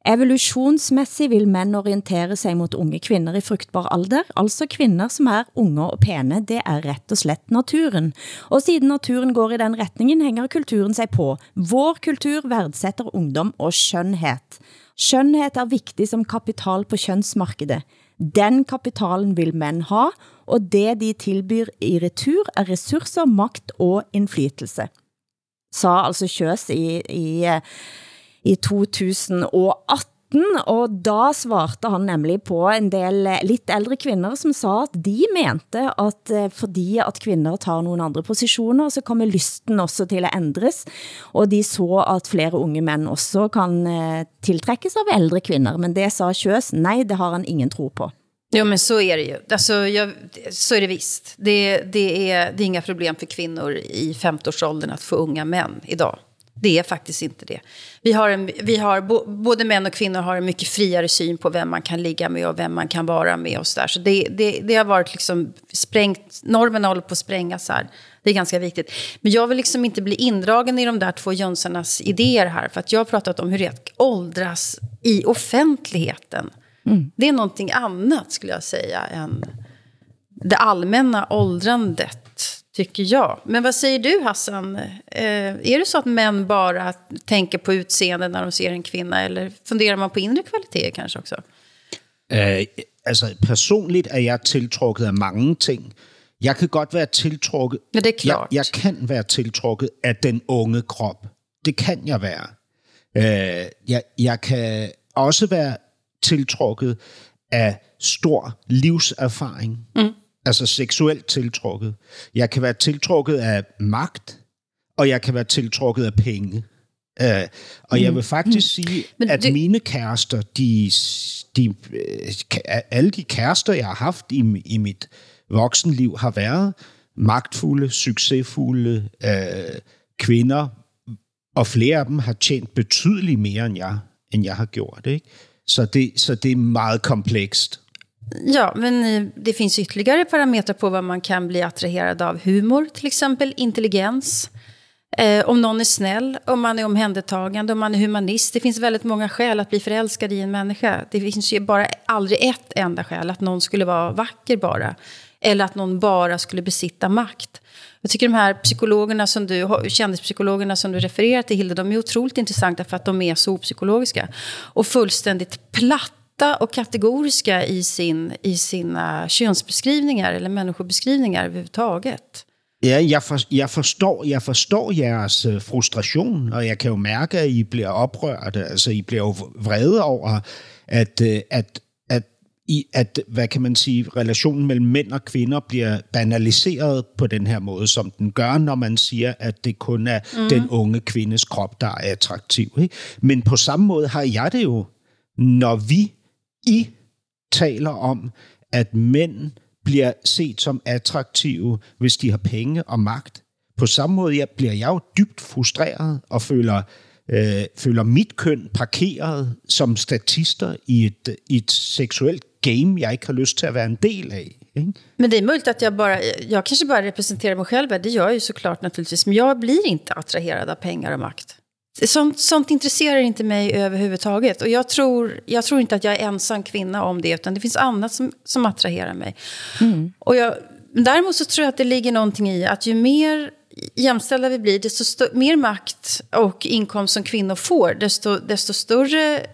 Evolutionsmæssigt vil mænd orientere sig mot unge kvinder i fruktbar alder, altså kvinder som er unge og pæne, det er rett og slett naturen. Og siden naturen går i den retningen, hænger kulturen sig på. Vår kultur værdsætter ungdom og skønhed. Skønhed er vigtig som kapital på kønsmarkedet. Den kapitalen vil mænd ha, og det de tilbyr i retur er ressourcer, makt og indflydelse. Sa altså Kjøs i, i eh, i 2018, og da svarte han nemlig på en del lidt ældre kvinder, som sa at de mente at eh, fordi at kvinder tar nogle andre positioner, så kommer lysten også til at ændres, og de så at flere unge mænd også kan eh, tiltrækkes av ældre kvinder, men det sa Kjøs, nej, det har han ingen tro på. Jo, men så är det ju. Alltså, jag, så är det visst. Det, det, är, det är inga problem för kvinnor i 50-årsåldern att få unga män idag. Det är faktiskt inte det. Vi har, en, vi har både män och kvinnor har en mycket friare syn på vem man kan ligga med och vem man kan vara med och så där. Så det, det, det har varit liksom sprängt, normerna håller på att sprängas här. Det är ganska viktigt. Men jag vill liksom inte bli indragen i de där två jönsarnas idéer här. För att jag har pratat om hur det åldras i offentligheten. Mm. Det är någonting annat skulle jag säga än det allmänna åldrandet tycker jag. Men vad säger du Hassan? Eh, är det så att män bara tänker på utseende när de ser en kvinna? Eller funderar man på inre kvaliteter kanske också? Uh, altså personligt er jeg tiltrukket af mange ting. Jeg kan godt være tiltrukket... Ja, det er klart. Jeg, jeg kan være tiltrukket af den unge krop. Det kan jeg være. Uh, jeg, jeg kan også være tiltrukket af stor livserfaring. Mm altså seksuelt tiltrukket. Jeg kan være tiltrukket af magt, og jeg kan være tiltrukket af penge. Uh, og jeg vil Mm. faktisk Mm. sige, Men at det- mine kærester, de, de, øh, alle de kærester, jeg har haft i, i mit voksenliv, har været magtfulde, succesfulde øh, kvinder, og flere af dem har tjent betydeligt mere, end jeg, end jeg har gjort. Ikke? Så, det, så det er meget komplekst. Ja, men eh, det finns ytterligare parametrar på vad man kan bli attraherad av. Humor, till exempel, intelligens. Eh, om någon är snäll, om man är omhändertagande, om man är humanist. Det finns väldigt många skäl att bli förälskad i en människa. Det finns ju bara aldrig ett enda skäl, att någon skulle vara vacker bara. Eller att någon bara skulle besitta makt. Jag tycker de här psykologerna som du, kändispsykologerna som du refererar till, Hilda, de är otroligt intressanta för att de är så opsykologiska. Och fullständigt platta och kategoriska i, sin, i sina könsbeskrivningar eller människobeskrivningar överhuvudtaget. Ja, jeg, for, jeg, forstår, jeg forstår jeres øh, frustration, og jeg kan jo mærke, at I bliver oprørte. Altså, I bliver jo vrede over, at, øh, at, at, I, at, hvad kan man sige, relationen mellem mænd og kvinder bliver banaliseret på den her måde, som den gør, når man siger, at det kun er mm. den unge kvindes krop, der er attraktiv. Ikke? Men på samme måde har jeg det jo, når vi, i taler om, at mænd bliver set som attraktive, hvis de har penge og magt. På samme måde jeg, bliver jeg jo dybt frustreret og føler, øh, føler mit køn parkeret som statister i et, i et seksuelt game, jeg ikke har lyst til at være en del af. Ikke? Men det är möjligt att jag bara, jag kanske bara representerar mig själv, det gör jag ju såklart naturligtvis, men jag blir inte attraherad av pengar och makt. Sånt, sånt intresserar inte mig överhuvudtaget. Och jag tror, jag tror inte att jag är ensam kvinna om det, utan det finns annat som, som attraherar mig. Och jag, däremot så tror jag att det ligger någonting i att ju mer jämställda vi blir, desto stö- mer makt och inkomst som kvinnor får, desto, desto större...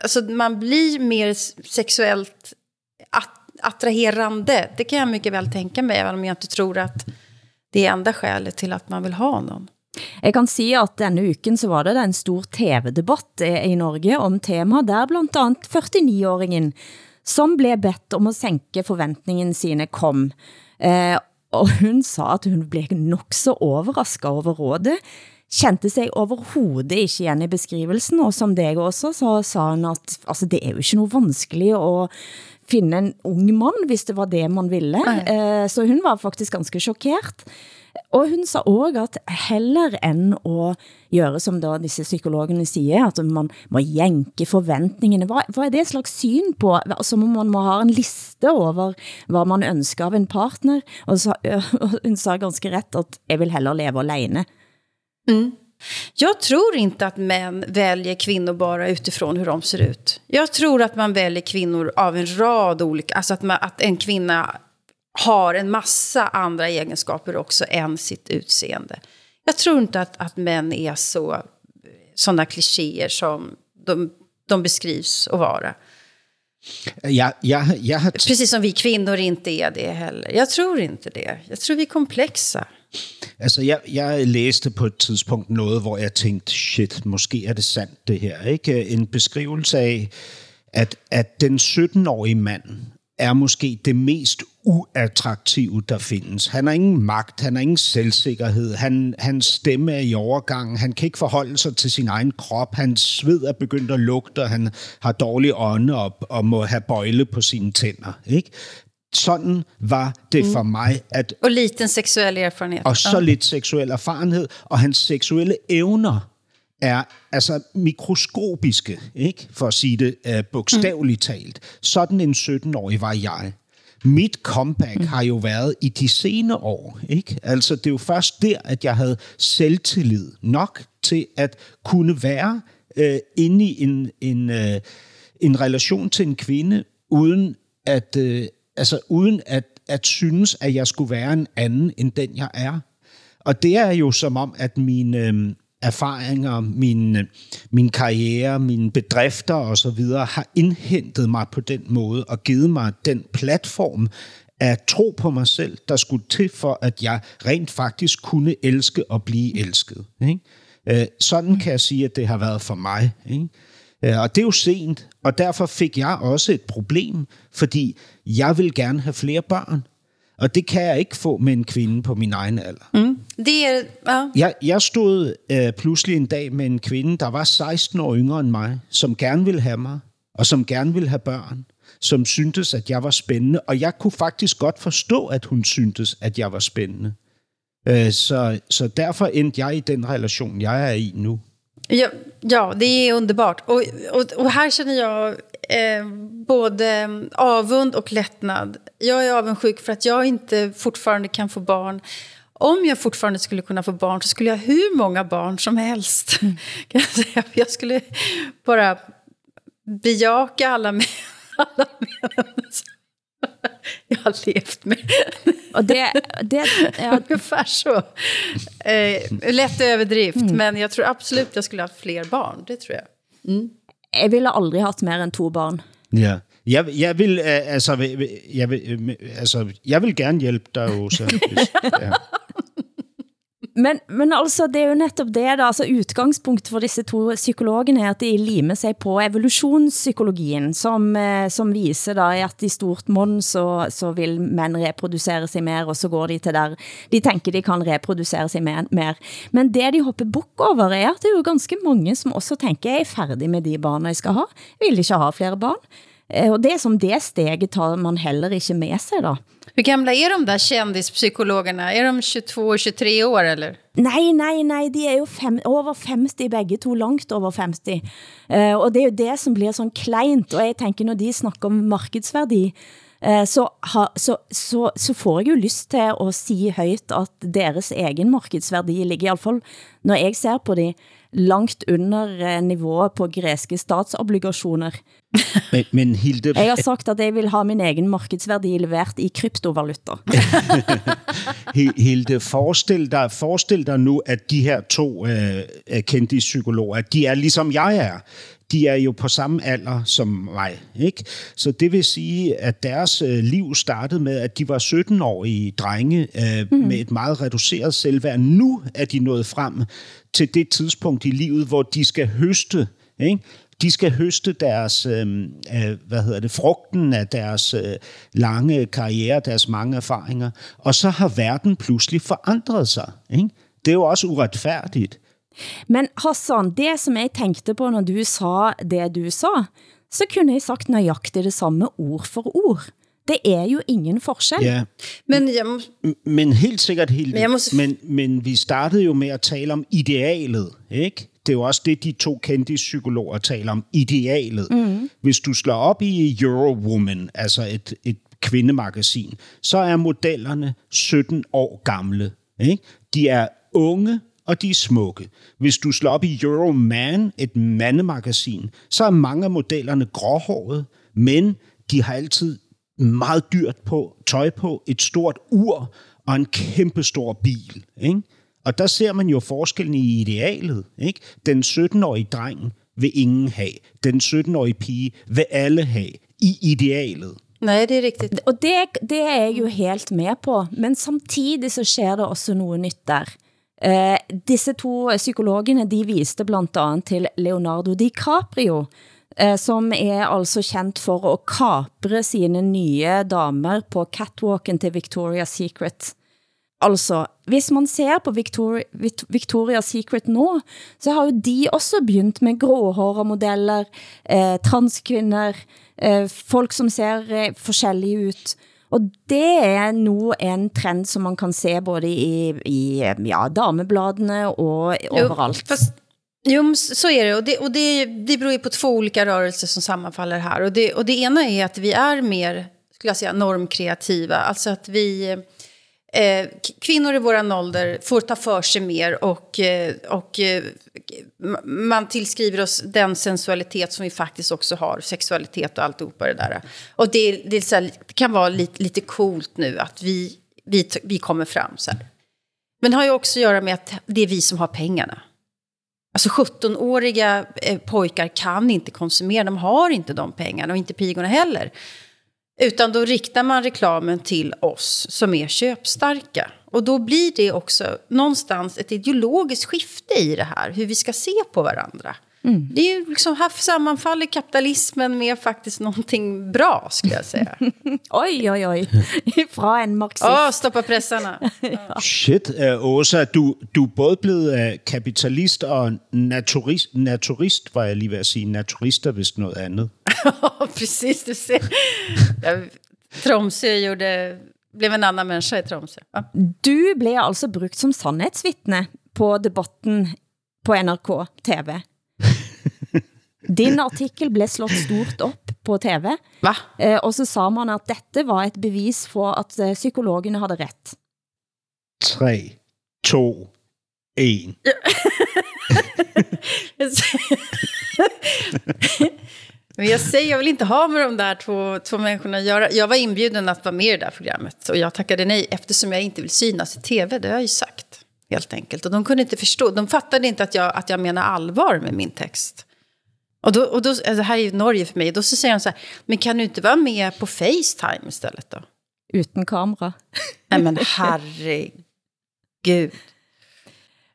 Alltså man blir mer sexuellt att, attraherande. Det kan jag mycket väl tänka mig, även om jag inte tror att det är enda skälet till att man vill ha någon. Jeg kan si at denne uken så var det en stor tv-debatt eh, i Norge om tema, der blandt andet 49-åringen, som blev bedt om at sænke forventningen sine, kom. Eh, og hun sa at hun blev nok så overrasket over rådet, kendte sig overhovedet ikke igen i beskrivelsen, og som deg også, så sa hun at altså, det er jo ikke noe vanskelig at finde en ung mand, hvis det var det man ville. Eh, så hun var faktisk ganske chokeret. Og hun sa også at heller end at gøre, som da disse psykologerne siger, at man må jænke forventningene, hvad, hvad er det slags syn på? Altså man må ha en liste over, hvad man ønsker av en partner, og så, øh, hun sa ganske rätt at jeg vil heller leve alene. Mm. Jag tror inte att män väljer kvinnor bara utifrån hur de ser ut. Jag tror att man väljer kvinnor av en rad olika... Alltså att, man, att en kvinna har en massa andra egenskaper också än sitt utseende. Jag tror inte att, att män är så sådana klichéer som de, de beskrivs att vara. Jeg, jeg har Precis som vi kvinnor inte är det heller. Jag tror inte det. Jag tror vi är komplexa. Altså, jeg, jeg læste på et tidspunkt noget, hvor jeg tænkte, shit, måske er det sandt det her. Ikke? En beskrivelse af, at, at den 17-årige mand er måske det mest uattraktive, der findes. Han har ingen magt, han har ingen selvsikkerhed, han, hans stemme er i overgang, han kan ikke forholde sig til sin egen krop, hans sved er begyndt at lugte, og han har dårlig ånde og, og må have bøjle på sine tænder. Ikke? Sådan var det for mig, at Och liten sexuell erfarenhet. og så lidt seksuel erfarenhed, og hans seksuelle evner er altså mikroskopiske, ikke? for at sige det uh, bogstaveligt talt. Sådan en 17-årig var jeg. Mit comeback mm. har jo været i de sene år. Ikke? Altså, det er jo først der, at jeg havde selvtillid nok til at kunne være øh, inde i en, en, øh, en relation til en kvinde, uden at, øh, altså, uden at, at synes, at jeg skulle være en anden, end den jeg er. Og det er jo som om, at min, øh, erfaringer, min, min karriere, mine bedrifter osv. har indhentet mig på den måde og givet mig den platform at tro på mig selv, der skulle til for, at jeg rent faktisk kunne elske og blive elsket. Ikke? Øh, sådan kan jeg sige, at det har været for mig. Ikke? Øh, og det er jo sent, og derfor fik jeg også et problem, fordi jeg vil gerne have flere børn. Og det kan jeg ikke få med en kvinde på min egen alder. Mm. Det er, ja. Jeg, jeg stod øh, pludselig en dag med en kvinde, der var 16 år yngre end mig, som gerne ville have mig, og som gerne ville have børn, som syntes, at jeg var spændende. Og jeg kunne faktisk godt forstå, at hun syntes, at jeg var spændende. Øh, så, så derfor endte jeg i den relation, jeg er i nu. Ja, ja det är underbart. Och, och, och här känner jag eh, både avund och lättnad. Jag är avundsjuk för att jag inte fortfarande kan få barn. Om jag fortfarande skulle kunna få barn så skulle jag hur många barn som helst. Kan jag, säga. jag skulle bara bejaka alla män. Alla män. Jag har levt med. Og det, det ja, Ungefär så. Eh, lätt överdrift, mm. men jag tror absolut jag skulle ha fler barn. Det tror jag. Mm. Jeg ville aldrig haft mer end to barn. Ja. Jeg, jeg vil, øh, altså, jeg vil, øh, altså, jeg vil gerne hjælpe dig, Åsa. Hvis, ja. Men, men altså, det er jo netop det, da. Altså, utgangspunkt for disse to psykologene er, at de limer sig på evolutionspsykologien, som, eh, som viser da, at i stort mån så, så vil mænd reproducere sig mer, og så går de til der, de tænker, de kan reproducere sig mer. mer. Men det de hopper bok over er, at det er jo ganske mange, som også tænker, jeg er færdig med de barn jeg skal ha, jeg vil ikke ha flere barn. Eh, Og det er som det steget tar man heller ikke med sig da. Hur gamla är de där kändispsykologerna? Är de 22-23 år eller? Nej, nej, nej, de er jo fem, over 50 begge to, langt over 50. Uh, og det er jo det som blir sånn kleint, og jeg tænker når de snakker om markedsværdi, uh, så, ha, så, så, så får jeg jo lyst til at sige højt, at deres egen markedsværdi ligger i hvert fall, når jeg ser på de, langt under niveauet på græske statsobligationer. Men, men Hilde... Jeg har sagt, at jeg vil ha min egen markedsværdi levert i kryptovaluta. Hilde, forestil dig, forestil dig nu, at de her to øh, kendte psykologer, de er ligesom jeg er. De er jo på samme alder som mig. Ikke? Så det vil sige, at deres øh, liv startede med, at de var 17-årige drenge øh, mm. med et meget reduceret selvværd. Nu er de nået frem til det tidspunkt i livet, hvor de skal høste ikke? De skal høste deres, øh, øh, hvad hedder det, frugten af deres øh, lange karriere, deres mange erfaringer, og så har verden pludselig forandret sig. Ikke? Det er jo også uretfærdigt. Men Hassan, det som jeg tænkte på, når du sa det du sa, så kunne jeg sagt nøjagtigt det samme ord for ord. Det er jo ingen forskel. Ja. Men, jeg må... men helt sikkert helt. Men, jeg må... men, men vi startede jo med at tale om idealet, ikke? Det er jo også det, de to kendte psykologer taler om, idealet. Mm. Hvis du slår op i Eurowoman, altså et, et kvindemagasin, så er modellerne 17 år gamle. Ikke? De er unge, og de er smukke. Hvis du slår op i Euroman, et mandemagasin, så er mange af modellerne gråhårede, men de har altid meget dyrt på, tøj på, et stort ur og en kæmpe stor bil. Ikke? Og der ser man jo forskellen i idealet. Ikke? Den 17-årige dreng vil ingen have. Den 17-årige pige vil alle have i idealet. Nej, det er rigtigt. Og det, det er jeg jo helt med på. Men samtidig så sker der også noget nyt der. Uh, disse to psykologerne, de viste blandt andet til Leonardo DiCaprio, uh, som er altså kendt for at kapre sine nye damer på catwalken til Victoria's Secret. Altså, hvis man ser på Victoria, Victoria's Secret nå, så har jo de også begyndt med gråhårede modeller, eh, transkvinder, eh, folk som ser eh, forskellige ut. Og det er nu en trend, som man kan se både i, i ja, damebladene og overalt. Jo, fast, jo, så är det. Och, det, och det, det beror ju på två olika rörelser som sammanfaller här. Och det, och det ena är att vi är mer, skulle jag säga, normkreativa. Alltså att vi Eh, kvinnor i våran ålder får ta för sig mer och, eh, och eh, man tillskriver oss den sensualitet som vi faktiskt också har, sexualitet och alltihopa det där. Och det, det, är så här, det kan vara lite, lite coolt nu att vi, vi, vi kommer fram så här. Men det har ju också att göra med att det är vi som har pengarna. Alltså 17-åriga eh, pojkar kan inte konsumera, de har inte de pengarna och inte pigorna heller. Utan då riktar man reklamen till oss som är köpstarka. Och då blir det också någonstans ett ideologiskt skifte i det här, hur vi ska se på varandra. Mm. Det är ju liksom, här sammanfaller kapitalismen med faktiskt någonting bra, skulle jag säga. oj, oj, oj. Fra en marxist. Åh, oh, stoppa pressarna. Shit, uh, Åsa, du, du er både blevet uh, kapitalist og naturist, naturist, var jeg lige ved at sige. Naturist er vist noget andet. Precis, du ser. Jag, Tromsø gjorde, blev en annan människa i Tromsø. Ja. Du blev altså brugt som sandhedsvittne på debatten på NRK TV. Din artikel blev slået stort op på TV. Hva? Eh, og så sa man at dette var et bevis for at eh, psykologerne havde ret. 3, 2, 1. Men jag säger, jag vill inte ha med de där två, två människorna att göra. Jag var inbjuden att vara med i det där programmet och jag tackade nej eftersom jag inte vill synas i tv. Det har jag ju sagt, helt enkelt. Och de kunde inte förstå, de fattade inte att jag, att jag menar allvar med min text. Och då, och då, alltså det här är ju Norge för mig, då så säger de så här, men kan du inte vara med på Facetime istället då? Uten kamera. Nej men herregud.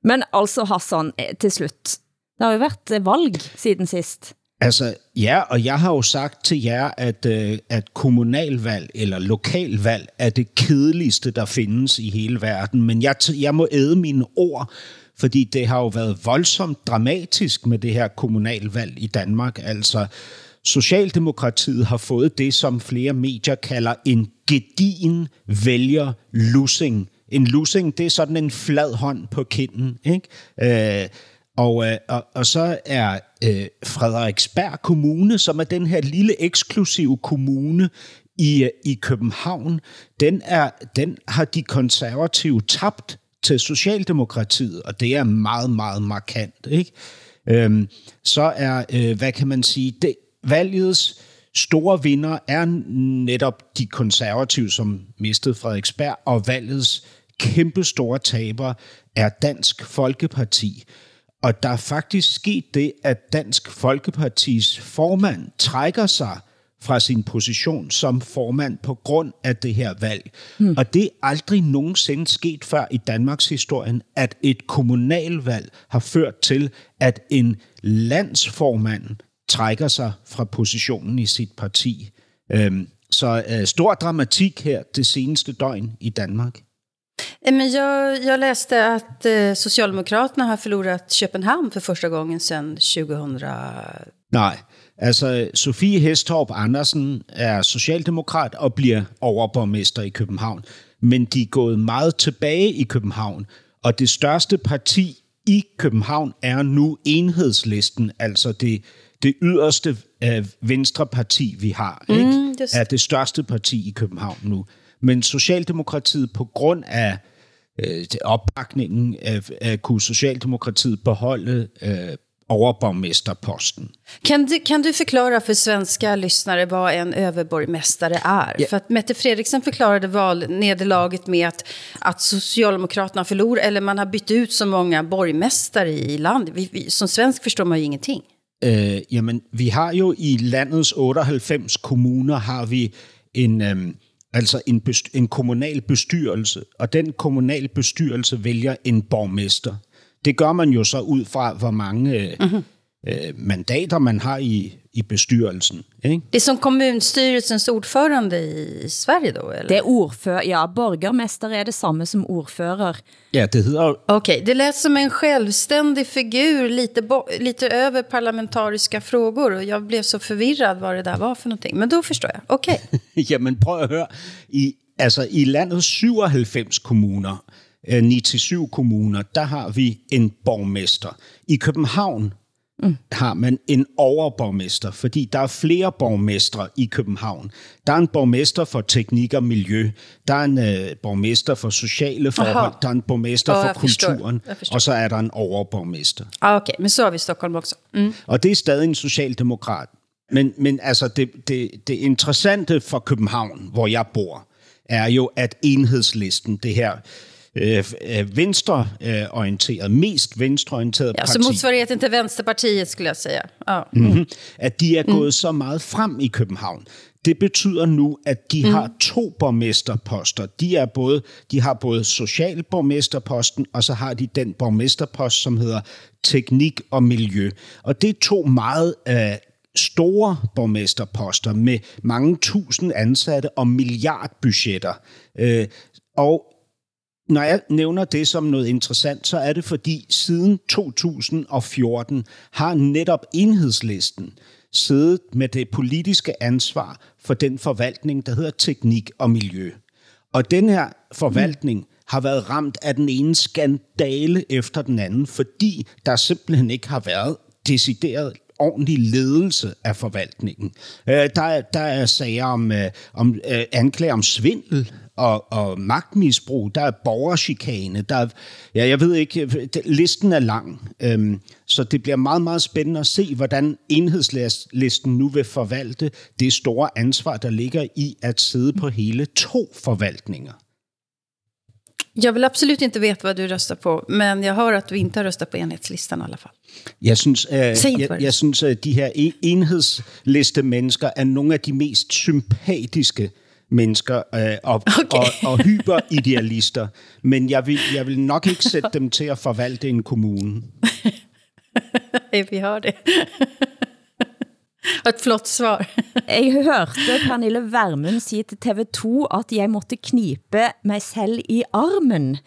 Men altså Hassan, eh, til slut. Det har jo været eh, valg siden sist. Altså, ja, og jeg har jo sagt til jer, at, øh, at kommunalvalg eller lokalvalg er det kedeligste, der findes i hele verden. Men jeg, jeg må æde mine ord, fordi det har jo været voldsomt dramatisk med det her kommunalvalg i Danmark. Altså, Socialdemokratiet har fået det, som flere medier kalder en gedin vælger losing. En losing, det er sådan en flad hånd på kinden, ikke? Øh, og, øh, og, og så er øh, Frederiksberg Kommune, som er den her lille eksklusive kommune i, øh, i København, den, er, den har de konservative tabt til Socialdemokratiet, og det er meget, meget markant. Ikke? Øhm, så er, øh, hvad kan man sige, det, valgets store vinder er netop de konservative, som mistede Frederiksberg, og valgets kæmpe store taber er Dansk Folkeparti. Og der er faktisk sket det, at Dansk Folkepartis formand trækker sig fra sin position som formand på grund af det her valg. Hmm. Og det er aldrig nogensinde sket før i Danmarks historien, at et kommunalvalg har ført til, at en landsformand trækker sig fra positionen i sit parti. Øhm, så øh, stor dramatik her det seneste døgn i Danmark. Men jag, jag läste att eh, Socialdemokraterna har förlorat Köpenhamn för första gången sedan 2000. Nej, altså Sofie Hestorp Andersen er socialdemokrat og bliver overborgmester i København. Men de er gået meget tilbage i København, og det største parti i København er nu enhedslisten, altså det, det yderste øh, venstre parti, vi har. Ikke? Mm, det... Er det største parti i København nu. Men Socialdemokratiet på grund af øh, opbakningen af, af kunne Socialdemokratiet beholde øh, overborgmästarposten. Kan du, kan du förklara för svenska lyssnare vad en överborgmästare är? Yeah. För att Mette Fredriksen förklarade valnederlaget med att, att Socialdemokraterna förlorar, eller man har bytt ut så många borgmästare i landet. Vi, vi, som svensk förstår man ju ingenting. Øh, jamen, vi har jo i landets 98 kommuner har vi en, øhm, altså en, bestyr, en kommunal bestyrelse, og den kommunal bestyrelse vælger en borgmester. Det gør man jo så ud fra, hvor mange mm-hmm. øh, mandater man har i, i bestyrelsen. Ikke? Det er som kommunstyrelsens ordförande i Sverige då? Eller? Det er ordfører, ja, borgermester er det samme som ordfører. Ja, det hedder... Okej, okay, det lät som en självständig figur, lite, bo, lite över parlamentariska frågor. Och jag blev så förvirrad vad det där var för någonting. Men då förstår jag. Okej. Okay. Jamen prøv at høre. I, altså, I landets 97 kommuner, 9-7 kommuner, der har vi en borgmester. I København mm. har man en overborgmester, fordi der er flere borgmestre i København. Der er en borgmester for teknik og miljø, der er en uh, borgmester for sociale forhold, Aha. der er en borgmester oh, for kulturen, og så er der en overborgmester. Ah, okay, men så er vi i Stockholm også. Mm. Og det er stadig en socialdemokrat. Men, men altså, det, det, det interessante for København, hvor jeg bor, er jo, at enhedslisten, det her øh, øh venstreorienteret, mest venstreorienteret ja, parti. Så motsvarigheten til Venstrepartiet, skulle jeg sige. Ja. Mm-hmm. At de er gået mm. så meget frem i København. det betyder nu, at de mm. har to borgmesterposter. De, er både, de har både socialborgmesterposten, og så har de den borgmesterpost, som hedder teknik og miljø. Og det er to meget øh, store borgmesterposter med mange tusind ansatte og milliardbudgetter. Øh, og når jeg nævner det som noget interessant, så er det fordi siden 2014 har netop enhedslisten siddet med det politiske ansvar for den forvaltning, der hedder teknik og miljø. Og den her forvaltning har været ramt af den ene skandale efter den anden, fordi der simpelthen ikke har været decideret ordentlig ledelse af forvaltningen. Øh, der, der er sager om, øh, om øh, anklager om svindel og, og magtmisbrug, der er borgerchikane, der er, ja, jeg ved ikke, listen er lang. Øhm, så det bliver meget, meget spændende at se, hvordan enhedslisten nu vil forvalte det store ansvar, der ligger i at sidde på hele to forvaltninger. Jag vill absolut inte veta vad du röstar på, men jag hör att du inte har röstat på enhetslistan i alla fall. Jeg synes, øh, jeg, jeg synes at de her enhedsliste mennesker er nogle af de mest sympatiske mennesker øh, og, okay. og, og hyperidealister, men jeg vil, jeg vil nok ikke sætte dem til at forvalte en kommune. Vi har det. Et flott svar. jeg hørte Pernille Vermund sige til TV2, at jeg måtte knipe mig selv i armen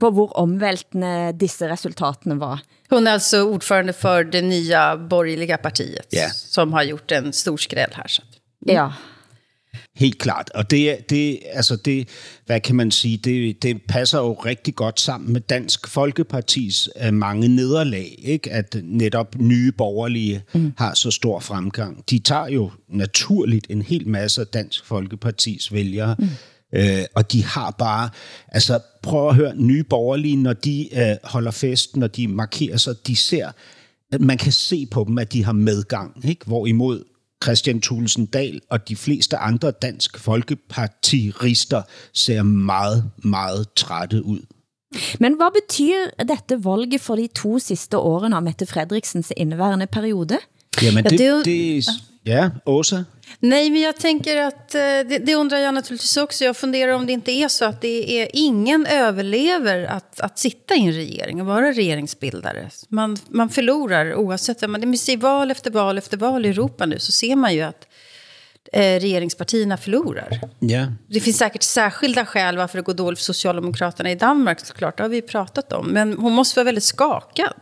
på hvor omvältende disse resultatene var. Hon är alltså ordförande för det nya borgerliga partiet Ja. som har gjort en stor skräll här. Så. Ja. Helt klart, og det, det, altså det, hvad kan man sige, det, det passer jo rigtig godt sammen med Dansk Folkepartis uh, mange nederlag, ikke? at netop nye borgerlige mm. har så stor fremgang. De tager jo naturligt en hel masse af Dansk Folkepartis vælgere, mm. Øh, og de har bare, altså prøv at høre, nye borgerlige, når de øh, holder fest, når de markerer sig, de ser, at man kan se på dem, at de har medgang, ikke? hvorimod Christian Thulesen Dahl og de fleste andre dansk folkepartirister ser meget, meget trætte ud. Men hvad betyder dette valget for de to sidste årene af Mette Fredriksens indværende periode? Jamen, Ja, det, det er det, ja, Åsa? Nej, men jag tänker att eh, det, det undrar jag naturligtvis också. Jag funderar om det inte är så att det är ingen överlever att, att sitta i en regering och vara regeringsbildare. Man, man förlorar oavsett. Men det vill säga, val efter val efter val i Europa nu så ser man ju att eh, regeringspartierna förlorar. Ja. Det finns säkert särskilda skäl varför det går dåligt för Socialdemokraterna i Danmark såklart. Det har vi ju pratat om. Men hon måste vara väldigt skakad.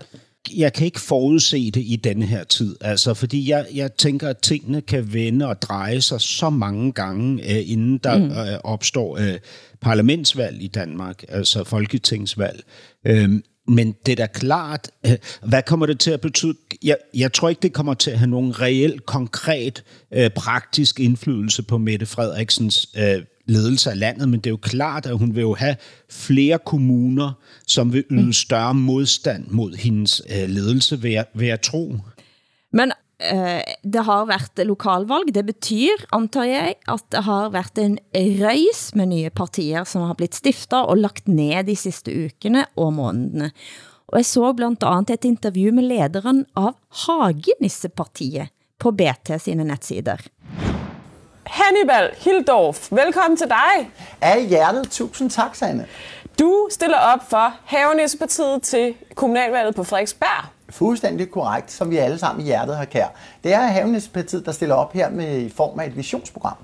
Jeg kan ikke forudse det i denne her tid, altså, fordi jeg, jeg tænker, at tingene kan vende og dreje sig så mange gange, øh, inden der mm. øh, opstår øh, parlamentsvalg i Danmark, altså folketingsvalg. Øhm, men det er da klart, øh, hvad kommer det til at betyde? Jeg, jeg tror ikke, det kommer til at have nogen reel, konkret, øh, praktisk indflydelse på Mette Frederiksens øh, ledelse af landet, men det er jo klart, at hun vil jo have flere kommuner, som vil yde større modstand mod hendes øh, ledelse, vil jeg, vil jeg tro. Men øh, det har været lokalvalg. Det betyr, antar jeg, at det har været en røys med nye partier, som har blitt stiftet og lagt ned de sidste ukene og månedene. Og jeg så blandt andet et interview med lederen av Hagenissepartiet på BT sine netsider. Hannibal Hildorf, velkommen til dig. Af hjertet, tusind tak, Sanne. Du stiller op for Havenissepartiet til kommunalvalget på Frederiksberg. Fuldstændig korrekt, som vi alle sammen i hjertet har kær. Det er Havenissepartiet, der stiller op her med i form af et visionsprogram.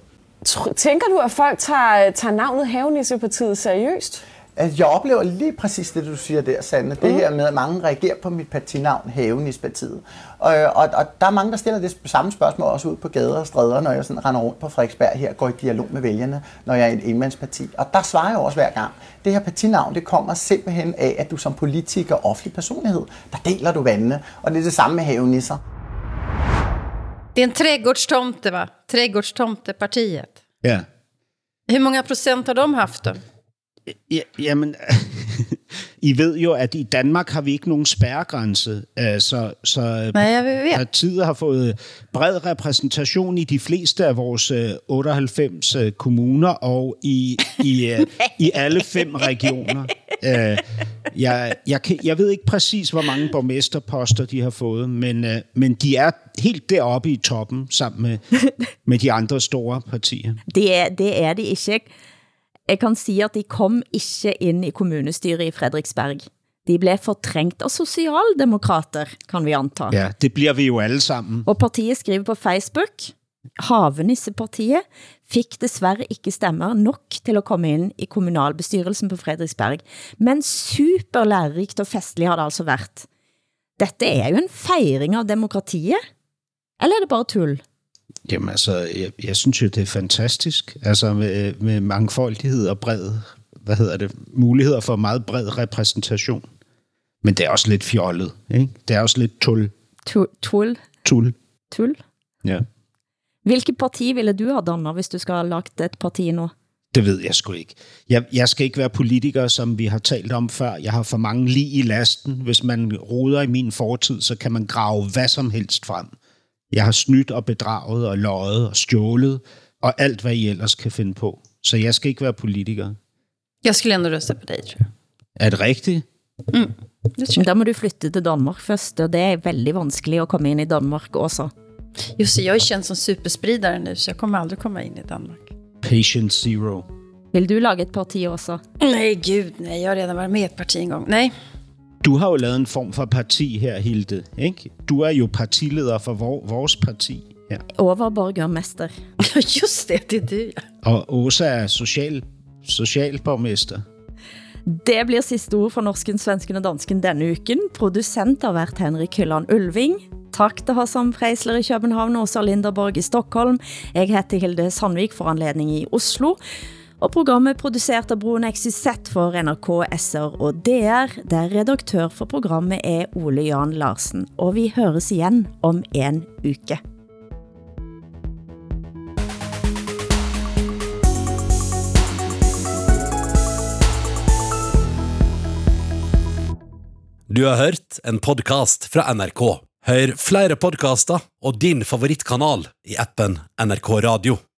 Tænker du, at folk tager, tager navnet Havenissepartiet seriøst? Altså, Jeg oplever lige præcis det, du siger der, Sande. Det Mhm. her med, at mange reagerer på mit partinavn, Havenissepartiet. Og, og, og der er mange, der stiller det samme spørgsmål også ud på gader og stræder, når jeg sådan render rundt på Frederiksberg her og går i dialog med vælgerne, når jeg er et enmandsparti. Og der svarer jeg også hver gang. Det her partinavn, det kommer simpelthen af, at du som politiker og offentlig personlighed, der deler du vandene. Og det er det samme med havenisser. Det är en trädgårdstomte, va? Trädgårdstomtepartiet. Ja. Hur många procent har de haft då? Ja, jamen, I ved jo, at i Danmark har vi ikke nogen spærregrænse, øh, så, så Nej, jeg ved. partiet har fået bred repræsentation i de fleste af vores øh, 98 øh, kommuner og i, i, øh, i alle fem regioner. Øh, Jeg, jeg, kan, jeg ved ikke præcis, hvor mange borgmesterposter de har fået, men, øh, men de er helt deroppe i toppen sammen med, med de andre store partier. Det er, det er de ikke. Jeg kan sige, at de kom ikke ind i kommunestyret i Frederiksberg. De blev fortrængt af socialdemokrater, kan vi anta. Ja, det bliver vi jo alle sammen. Og partiet skriver på Facebook, Havenissepartiet fik desværre ikke stemmer nok til at komme ind i kommunalbestyrelsen på Frederiksberg, men super lærerikt og festlig har det altså været. Dette er jo en fejring af demokratiet, eller er det bare tull? Jamen altså, jeg, jeg synes jo, det er fantastisk. Altså med, med mangfoldighed og bred, hvad hedder det, muligheder for meget bred repræsentation. Men det er også lidt fjollet, ikke? Det er også lidt tul. Tu- Tull? Tul. Tull? Ja. Hvilket parti ville du have dannet, hvis du skal have lagt et parti nu? Det ved jeg sgu ikke. Jeg, jeg skal ikke være politiker, som vi har talt om før. Jeg har for mange lige i lasten. Hvis man roder i min fortid, så kan man grave hvad som helst frem. Jeg har snydt og bedraget og løjet og stjålet, og alt hvad I ellers kan finde på. Så jeg skal ikke være politiker. Jeg skulle ändå rösta på dig, tror jeg. Er det rigtigt? Mm. Der må du flytte til Danmark først, og det er veldig vanskeligt at komme ind i Danmark også. Just det, jag är känd som superspridare nu, så jag kommer aldrig komma in i Danmark. Patient zero. Vil du lage et parti også? Nej, gud, nej. Jag har redan varit med i ett parti en gång. Nej. Du har jo lavet en form for parti her, Hilde. Ikke? Du er jo partileder for vor, vores parti. Ja. Overborgermester. Just det, det er du, ja. Og Åsa er social, socialborgmester. Det bliver sidste ord for Norsken, Svensken og Dansken denne uken. Producent har været Henrik Hylland Ulving. Tak til Hassan Preisler i København og Åsa Linderborg i Stockholm. Jeg heter Hilde Sandvik for anledning i Oslo. Og programmet er produceret af Broen XYZ for NRK, SR og DR, der redaktør for programmet er Ole Jan Larsen. Og vi høres igen om en uke. Du har hørt en podcast fra NRK. Hør flere podcaster og din favorittkanal i appen NRK Radio.